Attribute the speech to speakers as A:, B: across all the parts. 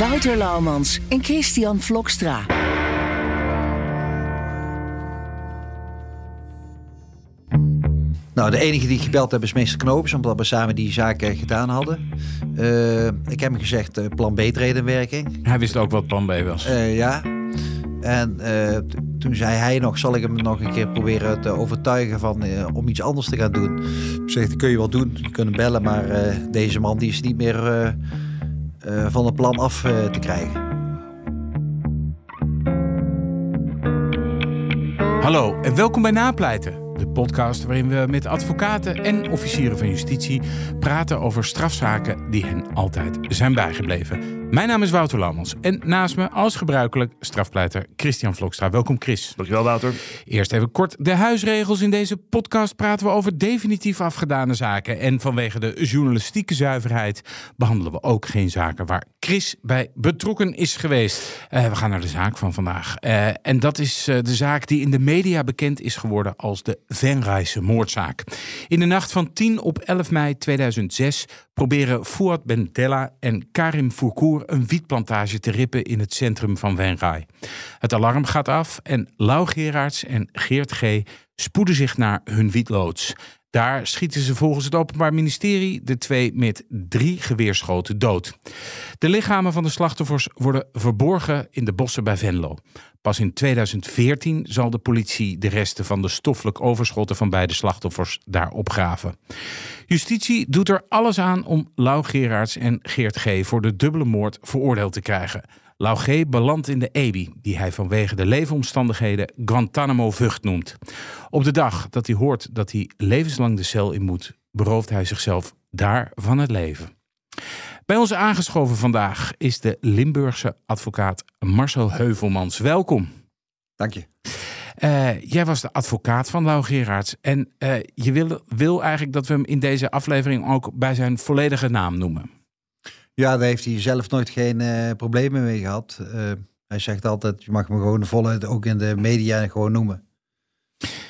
A: Wouter Laumans en Christian Vlokstra.
B: Nou, de enige die ik gebeld heb is meester Knopers, omdat we samen die zaken gedaan hadden. Uh, ik heb hem gezegd, uh, plan B treedt in werking.
C: Hij wist ook wat plan B was.
B: Uh, ja. En toen zei hij nog, zal ik hem nog een keer proberen te overtuigen van, om iets anders te gaan doen. Ik zeg, dat kun je wel doen, je kunt hem bellen, maar deze man die is niet meer van het plan af te krijgen.
C: Hallo en welkom bij Napleiten de podcast waarin we met advocaten en officieren van justitie praten over strafzaken die hen altijd zijn bijgebleven. Mijn naam is Wouter Lammels en naast me als gebruikelijk strafpleiter Christian Vlokstra. Welkom Chris.
D: Dankjewel Wouter.
C: Eerst even kort de huisregels. In deze podcast praten we over definitief afgedane zaken. En vanwege de journalistieke zuiverheid behandelen we ook geen zaken waar Chris bij betrokken is geweest. Uh, we gaan naar de zaak van vandaag. Uh, en dat is uh, de zaak die in de media bekend is geworden als de Venrijse moordzaak. In de nacht van 10 op 11 mei 2006 proberen Fouad Bentella en Karim Fourkour een wietplantage te rippen in het centrum van Venray. Het alarm gaat af en Lau Gerards en Geert G. spoeden zich naar hun wietloods. Daar schieten ze volgens het Openbaar Ministerie de twee met drie geweerschoten dood. De lichamen van de slachtoffers worden verborgen in de bossen bij Venlo. Pas in 2014 zal de politie de resten van de stoffelijk overschotten van beide slachtoffers daar opgraven. Justitie doet er alles aan om Lau Gerards en Geert G. voor de dubbele moord veroordeeld te krijgen. Lau G. belandt in de EBI, die hij vanwege de leefomstandigheden Guantanamo Vught noemt. Op de dag dat hij hoort dat hij levenslang de cel in moet, berooft hij zichzelf daar van het leven. Bij ons aangeschoven vandaag is de Limburgse advocaat Marcel Heuvelmans. Welkom.
B: Dank je.
C: Uh, jij was de advocaat van Lau Gerards. En uh, je wil, wil eigenlijk dat we hem in deze aflevering ook bij zijn volledige naam noemen.
B: Ja, daar heeft hij zelf nooit geen uh, problemen mee gehad. hij zegt altijd, je mag me gewoon voluit ook in de media gewoon noemen.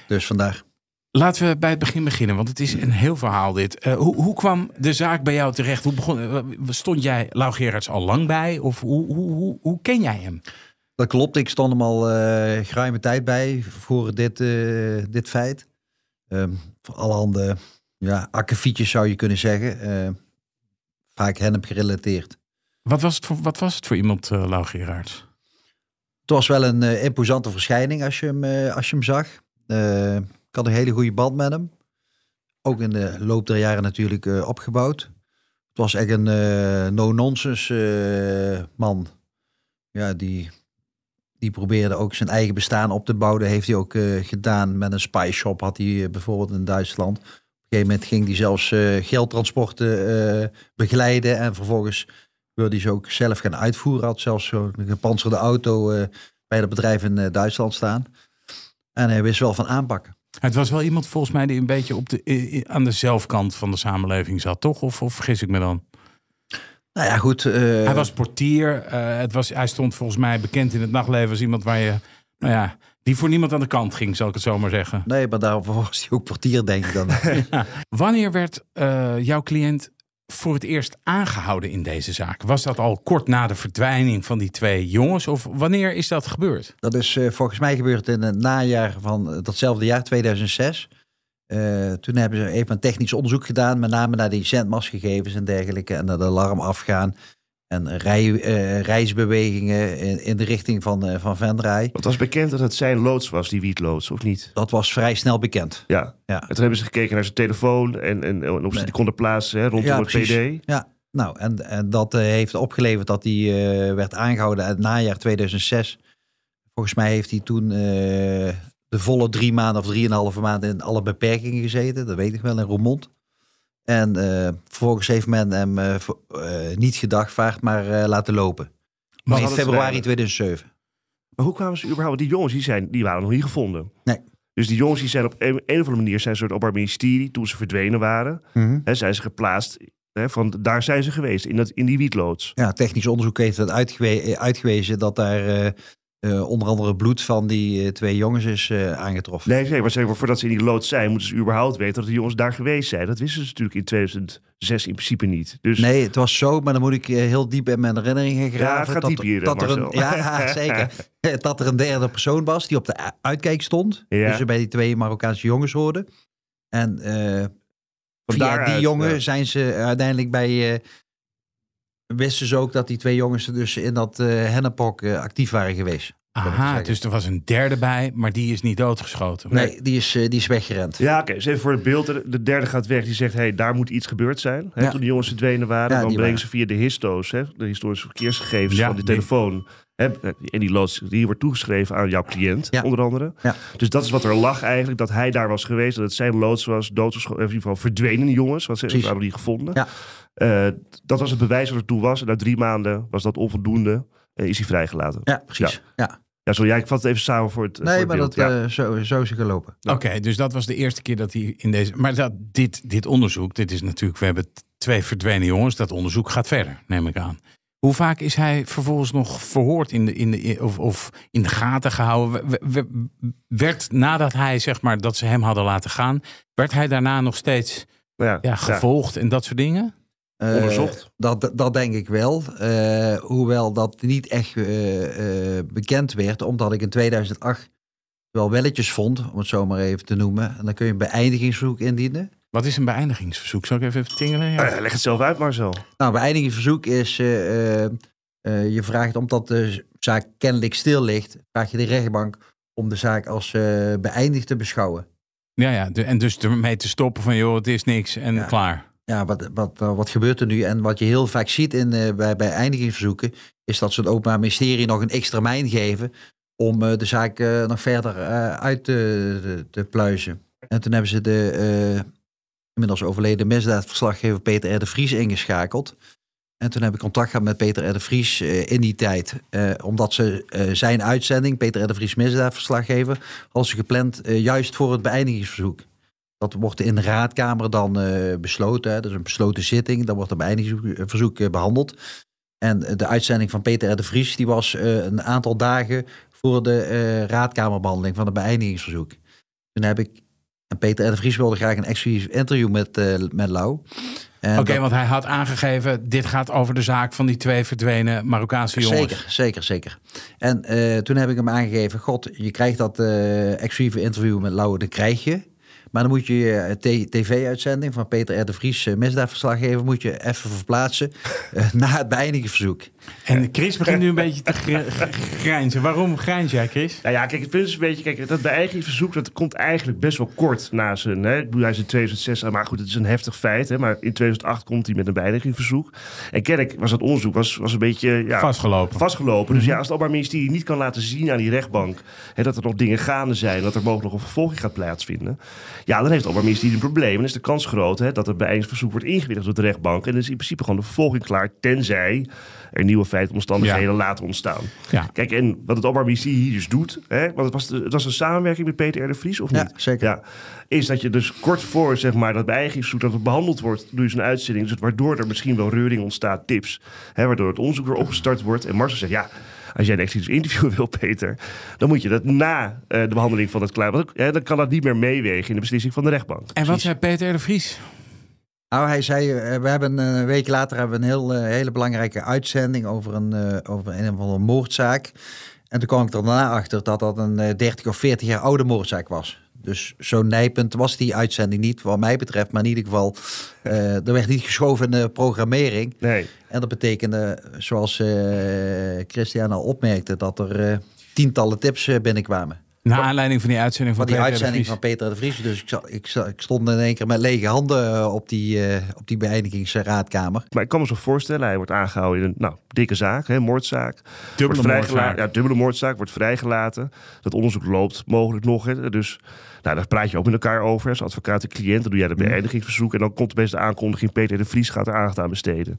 B: Dus vandaar.
C: Laten we bij het begin beginnen, want het is een heel verhaal dit. Uh, hoe, hoe, kwam de zaak bij jou terecht? Hoe begon, stond jij Lau Gerards al lang bij? Of hoe, hoe, hoe, ken jij hem?
B: Dat klopt, ik stond hem al uh, geruime tijd bij voor dit, uh, dit feit. Um, voor allerhande ja, akkefietjes zou je kunnen zeggen. Uh, vaak hennep gerelateerd.
C: Wat was het voor, wat was het voor iemand, uh, Lau Gerards?
B: Het was wel een imposante verschijning als je hem, als je hem zag. ik had een hele goede band met hem. Ook in de loop der jaren natuurlijk opgebouwd. Het was echt een no-nonsense man. Ja, die die probeerde ook zijn eigen bestaan op te bouwen. Dat heeft hij ook uh, gedaan met een spy shop. Had hij uh, bijvoorbeeld in Duitsland. Gegeven moment ging hij zelfs uh, geldtransporten begeleiden. En vervolgens wilde hij ze ook zelf gaan uitvoeren. Had zelfs zo'n gepantserde auto bij dat bedrijf in Duitsland staan. En hij wist wel van aanpakken.
C: Het was wel iemand volgens mij die een beetje op de, aan de zelfkant van de samenleving zat, toch? Of, of vergis ik me dan?
B: Nou ja, goed. Uh...
C: Hij was portier. Uh, het was, hij stond volgens mij bekend in het nachtleven als iemand waar je, nou ja, die voor niemand aan de kant ging, zal ik het zo maar zeggen.
B: Nee, maar daarvoor was hij ook portier, denk ik dan.
C: ja. Wanneer werd uh, jouw cliënt voor het eerst aangehouden in deze zaak? Was dat al kort na de verdwijning van die twee jongens? Of wanneer is dat gebeurd?
B: Dat is volgens mij gebeurd in het najaar van datzelfde jaar, 2006. Uh, toen hebben ze even een technisch onderzoek gedaan, met name naar die zendmastgegevens en dergelijke, en naar de alarm afgaan. En rij, uh, reisbewegingen in, in, de richting van, uh, van Venray.
D: Het was bekend dat het zijn loods was, die wietloods, of niet?
B: Dat was vrij snel bekend.
D: Ja. ja. En toen hebben ze gekeken naar zijn telefoon en, en, en of ze die konden plaatsen hè, rondom ja, het PD.
B: Ja, nou, en, en dat heeft opgeleverd dat hij werd aangehouden in het najaar 2006. Volgens mij heeft hij toen de volle drie maanden of drieënhalve maanden in alle beperkingen gezeten. Dat weet ik wel, in Roermond. En eh, vervolgens heeft men hem eh, eh, niet gedagvaard, maar laten lopen. Maar in februari
D: eigenlijk?
B: 2007.
D: Maar hoe kwamen ze überhaupt? Die jongens die, zijn, die waren nog niet gevonden.
B: Nee.
D: Dus die jongens die zijn op een, een of andere manier zijn ze op het ministerie toen ze verdwenen waren. Hè, zijn ze geplaatst. Hè, van, daar zijn ze geweest, in, dat, in die wietloods.
B: Ja, technisch onderzoek heeft eh, uitgewezen dat daar eh, onder andere bloed van die eh, twee jongens is eh, aangetroffen.
D: Nee, nee, maar zeg maar, voordat ze in die loods zijn, moeten ze überhaupt weten dat de jongens daar geweest zijn. Dat wisten ze natuurlijk in 2006 in principe niet. Dus
B: Nee, het was zo, maar dan moet ik heel diep in mijn herinneringen graven.
D: Ja, het gaat
B: dat, er-
D: hier,
B: dat er een. Ja, zeker. dat er een derde persoon was die op de uitkijk stond.
D: Ja.
B: Dus ze bij die twee Marokkaanse jongens hoorden. En via die jongen
D: ja.
B: zijn ze uiteindelijk bij... wisten ze ook dat die twee jongens dus in dat eh hennepok eh, actief waren geweest.
C: Aha, dus er was een derde bij, maar die is niet doodgeschoten.
B: Nee, die is, eh, die is weggerend.
D: Ja, oké. Dus even voor het beeld. De de derde gaat weg. Die zegt, hey, daar moet iets gebeurd zijn. Hè,
B: Ja.
D: Toen die jongens verdwenen waren.
B: Ja,
D: dan brengen
B: waren.
D: ze via de histo's, hè, de historische verkeersgegevens
C: Ja,
D: van die
C: die-
D: telefoon. En die loods die wordt toegeschreven aan jouw cliënt,
B: Ja.
D: onder andere.
B: Ja.
D: Dus dat is wat er lag eigenlijk. Dat hij daar was geweest. Dat het zijn loods was. Doodgeschoten. In ieder geval verdwenen jongens. Want ze nog niet gevonden.
B: Ja.
D: Eh, dat was het bewijs wat er toe was. En na drie maanden was dat onvoldoende. En is hij vrijgelaten.
B: Ja, precies. Ja.
D: Ja, sorry. Ja, ik vat het even samen voor het, voor
B: Nee,
D: het
B: maar
D: beeld.
B: dat,
D: ja.
B: eh, zo, zo is het gelopen.
C: Oké, dus dat was de eerste keer dat hij in deze. Maar dat, dit, dit onderzoek, dit is natuurlijk. We hebben twee verdwenen jongens. Dat onderzoek gaat verder, neem ik aan. Hoe vaak is hij vervolgens nog verhoord in de, in de, of, of in de gaten gehouden? Werd nadat hij, zeg maar, dat ze hem hadden laten gaan, werd hij daarna nog steeds
D: ja,
C: ja, gevolgd en dat soort dingen?
B: Eh,
D: Onderzocht?
B: dat, dat denk ik wel. Eh, hoewel dat niet echt eh, eh, bekend werd, omdat ik in 2008 wel welletjes vond, om het zo maar even te noemen. En dan kun je een beëindigingsverzoek indienen.
C: Wat is een beëindigingsverzoek? Zal ik even tingelen? Ja.
D: Eh, leg het zelf uit, Marcel.
B: Nou, beëindigingsverzoek is, eh, eh, eh, je vraagt omdat de zaak kennelijk stil ligt, vraag je de rechtbank om de zaak als eh, beëindigd te beschouwen.
C: Ja, ja. de- en dus ermee te stoppen van, joh, het is niks en
B: Ja.
C: klaar.
B: Ja, wat, wat, wat gebeurt er nu? En wat je heel vaak ziet in, eh, bij, eindigingsverzoeken, is dat ze het Openbaar Ministerie nog een extra termijn geven om eh, de zaak eh, nog verder eh, uit te, te, te pluizen. En toen hebben ze de eh, inmiddels overleden misdaadverslaggever Peter R. de Vries ingeschakeld. En toen heb ik contact gehad met Peter R. de Vries eh, in die tijd. eh, omdat ze eh, zijn uitzending, Peter R. de Vries misdaadverslaggever, ze gepland juist voor het beëindigingsverzoek. Dat wordt in de raadkamer dan besloten. Hè. Dat is een besloten zitting. Dan wordt het beëindigingsverzoek eh, behandeld. En de uitzending van Peter R. de Vries die was een aantal dagen voor de eh, raadkamerbehandeling van het beëindigingsverzoek. Toen heb ik. En Peter R. de Vries wilde graag een exclusief interview met, eh met Lau.
C: Oké, want hij had aangegeven, dit gaat over de zaak van die twee verdwenen Marokkaanse jongens.
B: Zeker, zeker, zeker. En eh, toen heb ik hem aangegeven, god, je krijgt dat eh exclusieve interview met Lauwe, dat krijg je. Maar dan moet je je t- tv-uitzending van Peter R. de Vries, eh, misdaadverslaggever, moet je even verplaatsen eh, na het beëindigingsverzoek.
C: En Chris begint nu een beetje te gr- gr- grijnzen. Waarom grijns jij, Chris?
D: Nou ja, kijk, het punt is een beetje, kijk, dat beëindigingsverzoek, dat komt eigenlijk best wel kort na zijn, hè, ik bedoel, hij is in 2006, maar goed, het is een heftig feit, hè, maar in 2008 komt hij met een beëindigingsverzoek. En kennelijk was dat onderzoek was, was een beetje, ja,
C: Vastgelopen.
D: vastgelopen. Dus ja, als het Openbaar Ministerie niet kan laten zien aan die rechtbank hè, dat er nog dingen gaande zijn, dat er mogelijk nog een vervolging gaat plaatsvinden, ja, dan heeft het Openbaar Ministerie een probleem. En dan is de kans groot hè, dat het beëindigingsverzoek wordt ingewilligd door de rechtbank. En dan is in principe gewoon de vervolging klaar, tenzij er nieuwe feiten omstandigheden laten ontstaan.
C: Ja.
D: Kijk, en wat het Openbaar Ministerie hier dus doet, hè, want het was, het was een samenwerking met Peter R. de Vries, of
B: Ja,
D: niet?
B: zeker.
D: Ja, is dat je dus kort voor zeg maar, dat beëindigingsverzoek dat het behandeld wordt, doe je zo'n uitzending, dus waardoor er misschien wel reuring ontstaat, tips, hè, waardoor het onderzoek weer opgestart wordt. En Marcel zegt, ja, als jij een exclusief interview wil, Peter, dan moet je dat na eh, de behandeling van het klaar, want hè, dan kan dat niet meer meewegen in de beslissing van de rechtbank.
C: En wat zei Peter de Vries?
B: Nou, hij zei, eh, we hebben eh, een week later hebben we een heel, eh, hele belangrijke uitzending over een, eh, over een of andere moordzaak. En toen kwam ik er daarna achter dat dat een eh, 30 of 40 jaar oude moordzaak was. Dus zo nijpend was die uitzending niet, wat mij betreft. Maar in ieder geval, eh, er werd niet geschoven in de programmering.
D: Nee.
B: En dat betekende, zoals eh Christian al opmerkte, dat er eh, tientallen tips binnenkwamen.
C: Naar aanleiding van die uitzending van,
B: Van die
C: Peter R. de
B: uitzending
C: Vries.
B: van Peter de Vries. Dus ik, zat- ik, zat- ik stond in één keer met lege handen eh, op die, eh, op die beëindigingsraadkamer.
D: Maar ik kan me zo voorstellen, hij wordt aangehouden in een nou, dikke zaak, hè, moordzaak.
C: Dubbele
D: wordt vrijgelaten,
C: moordzaak.
D: Ja, dubbele moordzaak, wordt vrijgelaten. Dat onderzoek loopt mogelijk nog. Hè. Dus nou, daar praat je ook met elkaar over. Als advocaat en cliënt, dan doe jij de beëindigingsverzoek. En dan komt opeens de aankondiging, Peter de Vries gaat er aandacht aan besteden.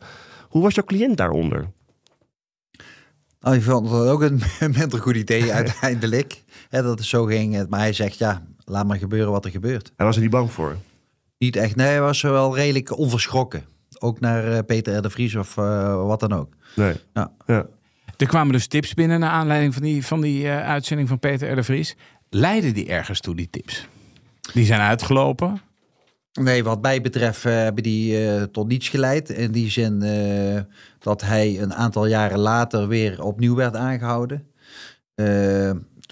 D: Hoe was jouw cliënt daaronder?
B: Nou, ik vond dat ook een minder goed idee uiteindelijk. Hè, dat het zo ging. Maar hij zegt, ja, laat maar gebeuren wat er gebeurt.
D: Hij was er niet bang voor.
B: Niet echt, nee, hij was wel redelijk onverschrokken. Ook naar eh, Peter R. de Vries of eh, wat dan ook.
D: Nee.
B: Ja.
D: Ja.
C: Er kwamen dus tips binnen naar aanleiding van die, van die eh, uitzending van Peter R. de Vries. Leiden die ergens toe, die tips? Die zijn uitgelopen.
B: Nee, wat mij betreft hebben die eh, tot niets geleid. In die zin eh, dat hij een aantal jaren later weer opnieuw werd aangehouden.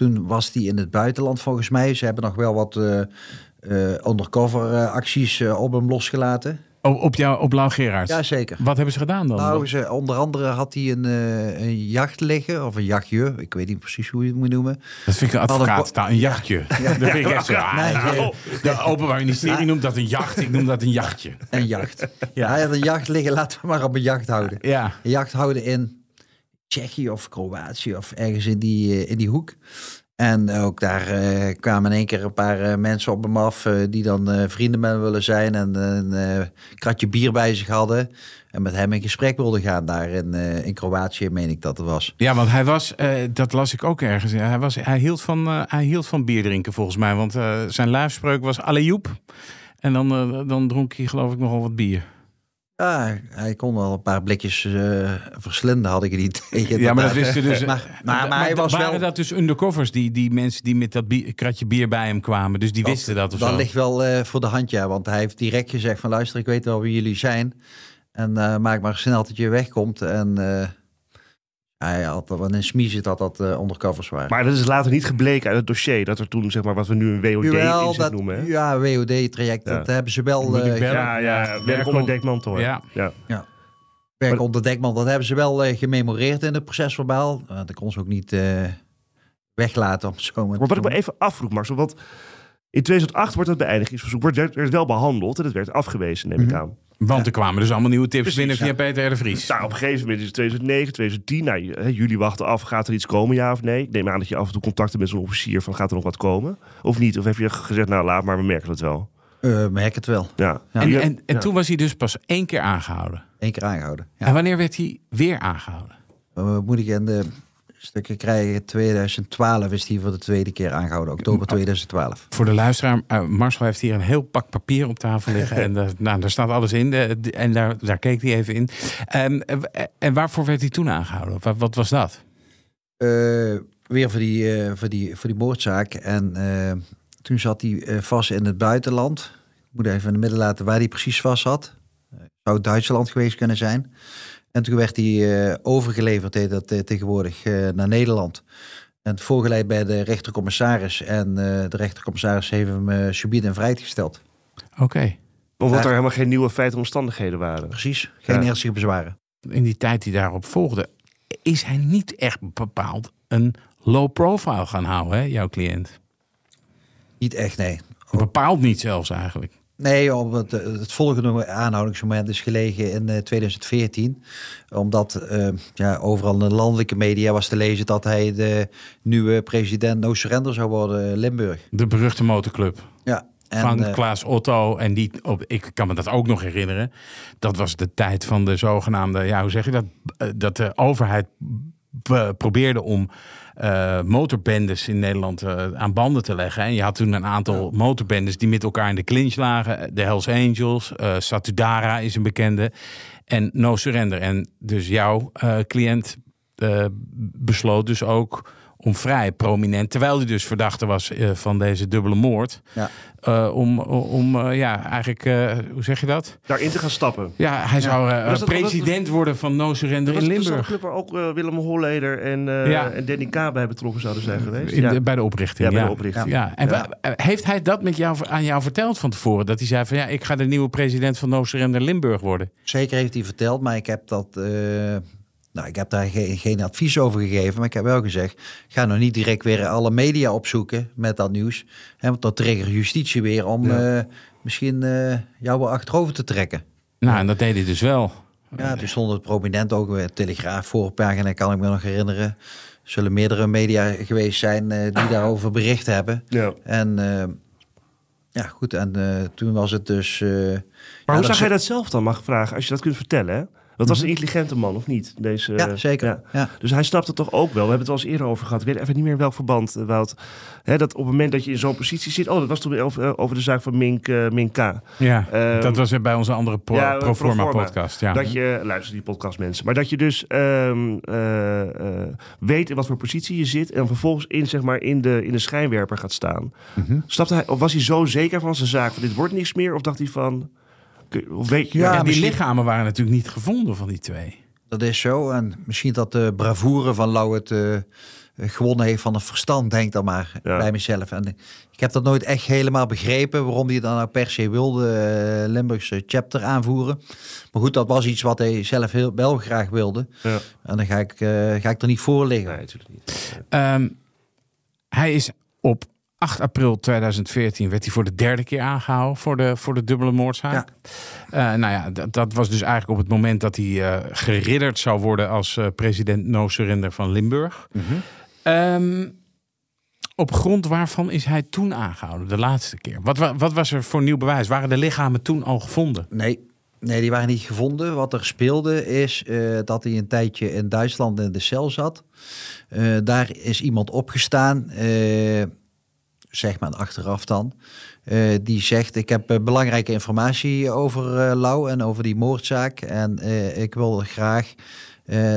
B: Toen was hij in het buitenland volgens mij. Ze hebben nog wel wat eh, eh, undercover eh, acties op hem losgelaten.
C: Oh, op jou, op Lau Gerards.
B: Jazeker.
C: Wat hebben ze gedaan dan?
B: Nou, ze, onder andere had hij een, een jacht liggen, of een jachtje. Ik weet niet precies hoe je het moet noemen.
C: dat vind ik een advocaat, een jachtje. Dat vind ik echt zo. ah,
B: Nee,
C: nou, de Openbaar Ministerie noemt dat een jacht. Ik noem dat een jachtje.
B: Een jacht. ja. Hij had een jacht liggen, laten we maar op een jacht houden.
C: Ja.
B: Een jacht houden in Tsjechië of Kroatië of ergens in die, eh, in die hoek. En ook daar eh, kwamen in één keer een paar eh, mensen op hem af die dan vrienden met hem willen zijn en een kratje bier bij zich hadden. En met hem in gesprek wilden gaan daar in, in Kroatië, meen ik dat het was.
C: Ja, want hij was, dat las ik ook ergens. Hij, was, hij, hield van, hij hield van bier drinken volgens mij. Want zijn lijfspreuk was Allejoep. En dan, dan dronk hij geloof ik nogal wat bier.
B: Ja, hij kon wel een paar blikjes eh, verslinden, had ik het idee.
C: Ja, maar dat wisten dus.
B: Maar, maar, maar hij was
C: waren
B: wel...
C: dat dus undercovers, die, die mensen die met dat bier- kratje bier bij hem kwamen? Dus die wisten dat of
B: Dat
C: zo?
B: ligt wel eh, voor de hand, ja. Want hij heeft direct gezegd van luister, ik weet wel wie jullie zijn. En eh, maak maar snel dat je wegkomt. En eh, hij had wel in smie zit dat dat eh, undercovers waren.
D: Maar dat is later niet gebleken uit het dossier. Dat er toen, zeg maar, wat we nu een WOD
B: Jawel,
D: inzet
B: dat,
D: noemen. Hè?
B: ja, WOD-traject,
D: Ja.
B: dat hebben ze wel... Eh,
C: bellen?
D: Ja, ja, werk onder dekmantel. hè?
C: Ja.
D: ja.
B: werk onder dekman, dat hebben ze wel eh, gememoreerd in het procesverbaal. Uh, dat kon ze ook niet eh, weglaten, om het zo maar
D: Maar wat ik me even afvroeg, Marcel, want in 2008 wordt dat beëindigingsverzoek wordt, werd, werd wel behandeld en het werd afgewezen, neem ik
B: Mhm.
D: aan.
C: Want er kwamen dus allemaal nieuwe tips
D: Precies,
C: binnen via
B: ja.
C: Peter R. de Vries.
D: Nou, op een gegeven moment is het 2009, 2010. Nou, jullie wachten af, gaat er iets komen, ja of nee? Ik neem aan dat je af en toe contacten met zo'n officier van, gaat er nog wat komen? Of niet? Of heb je gezegd, nou laat maar, we merken het wel.
B: Eh, merk het wel.
D: Ja.
B: Ja.
C: En, en, en
D: Ja.
C: toen was hij dus pas één keer aangehouden.
B: Eén keer aangehouden. Ja.
C: En wanneer werd hij weer aangehouden?
B: Uh, moet ik in de stukken krijgen? 2012 is die voor de tweede keer aangehouden. Oktober 2012.
C: Voor de luisteraar, eh, Marcel heeft hier een heel pak papier op tafel liggen. en daar- nou, daar staat alles in. eh, en daar, daar keek hij even in. Ehm, eh, en waarvoor werd hij toen aangehouden? Wat, wat was dat?
B: Weer voor die, eh, voor, die, voor die moordzaak. En toen zat hij vast in het buitenland. Ik moet even in het midden laten waar hij precies vast zat. Zou Duitsland geweest kunnen zijn. En toen werd hij eh, overgeleverd, heet dat eh, tegenwoordig, eh, naar Nederland. En voorgeleid bij de rechtercommissaris. En eh, de rechtercommissaris heeft hem uh, subiet en vrijgesteld.
C: Oké.
D: Omdat
B: Ja.
D: er helemaal geen nieuwe feiten en omstandigheden waren.
B: Precies, geen
D: Ja.
B: ernstige bezwaren.
C: In die tijd die daarop volgde, is hij niet echt bepaald een low profile gaan houden, hè, jouw cliënt?
B: Niet echt, nee.
C: Bepaald niet zelfs eigenlijk.
B: Nee, omdat eh, het volgende aanhoudingsmoment is gelegen in eh, 2014. Omdat eh, ja, overal in de landelijke media was te lezen dat hij de nieuwe president No Surrender zou worden, Limburg.
C: De beruchte motorclub.
B: Ja, en,
C: van
B: eh,
C: Klaas Otto. En die, op, ik kan me dat ook nog herinneren. Dat was de tijd van de zogenaamde, ja, hoe zeg je dat? Eh, Dat de overheid probeerde om eh, motorbendes in Nederland eh, aan banden te leggen. En je had toen een aantal motorbendes die met elkaar in de clinch lagen. De Hells Angels, eh, Satudara is een bekende. En No Surrender. En dus jouw cliënt besloot dus ook om vrij prominent, terwijl hij dus verdachte was eh, van deze dubbele moord,
B: Ja.
C: eh, om, om eh, ja, eigenlijk, eh, hoe zeg je dat?
D: Daarin te gaan stappen.
C: Ja, hij zou eh,
D: Was dat-
C: president worden van No Surrender in
D: het
C: Limburg.
D: zo'n club waar ook Willem Holleder en, eh,
C: Ja.
D: en Danny K bij betrokken zouden zijn geweest?
C: In
D: ja.
C: de- bij de oprichting.
D: Ja, bij
C: ja.
D: de oprichting.
C: Ja. En
D: Ja.
C: heeft hij dat met jou, aan jou verteld van tevoren? Dat hij zei van ja, ik ga de nieuwe president van No Surrender Limburg worden.
B: Zeker heeft hij verteld, maar ik heb dat eh, Nou, ik heb daar geen, geen advies over gegeven, maar ik heb wel gezegd, ga nou niet direct weer alle media opzoeken met dat nieuws. Hè, want dat trigger justitie weer om
D: Ja.
B: eh, misschien eh, jou weer achterover te trekken.
C: Nou, en dat deed hij dus wel.
B: Ja, toen stond het prominent ook weer Telegraaf voorpagina, kan ik me nog herinneren. Er zullen meerdere media geweest zijn eh, die daarover bericht hebben.
D: Ja.
B: En eh, ja, goed, en eh, toen was het dus... eh,
D: Maar
B: ja,
D: hoe zag jij dat zelf dan, mag ik vragen, als je dat kunt vertellen? Hè? Dat was een intelligente man, of niet? Deze,
B: Mhm. Ja, zeker.
D: ja.
B: Ja.
D: Dus hij snapte toch ook wel. We hebben het al eens eerder over gehad. Ik weet even niet meer in welk verband, eh, Wout. Hè, dat op het moment dat je in zo'n positie zit... Oh, dat was toen over, eh, over de zaak van Mink, eh, Mink K.
C: Ja,
D: Ehm,
C: dat was bij onze andere pro,
D: ja,
C: Proforma
D: Proforma.
C: podcast. Ja.
D: Dat je, luister die podcast mensen, maar dat je dus ehm, eh, eh, weet in wat voor positie je zit... en dan vervolgens in, zeg maar, in, de, in de schijnwerper gaat staan.
B: Mhm.
D: Snapte hij, of was hij zo zeker van zijn zaak, van dit wordt niks meer? Of dacht hij van... Of weet je,
B: Ja,
C: en die
B: misschien-
C: lichamen waren natuurlijk niet gevonden van die twee.
B: Dat is zo. En misschien dat de bravoure van Lau het eh, gewonnen heeft van het verstand, denk dan maar
D: Ja.
B: bij mezelf. En ik heb dat nooit echt helemaal begrepen waarom hij dan nou per se wilde eh, Limburgse chapter aanvoeren. Maar goed, dat was iets wat hij zelf heel, wel graag wilde.
D: Ja.
B: En dan ga ik, eh, ga ik er niet voor liggen.
D: Nee, natuurlijk niet.
C: Ehm, hij is op 8 april 2014 werd hij voor de derde keer aangehouden voor de, voor de dubbele moordzaak. Eh, nou ja, dat, dat was dus eigenlijk op het moment dat hij eh, geridderd zou worden als eh, president No Surrender van Limburg. Ehm, op grond waarvan is hij toen aangehouden, de laatste keer? Wat, wa- wat was er voor nieuw bewijs? Waren de lichamen toen al gevonden?
B: Nee. Nee, die waren niet gevonden. Wat er speelde is dat hij een tijdje in Duitsland in de cel zat. Daar is iemand opgestaan, zeg maar achteraf dan. eh, die zegt, ik heb eh, belangrijke informatie over eh Lau en over die moordzaak. En ik wil graag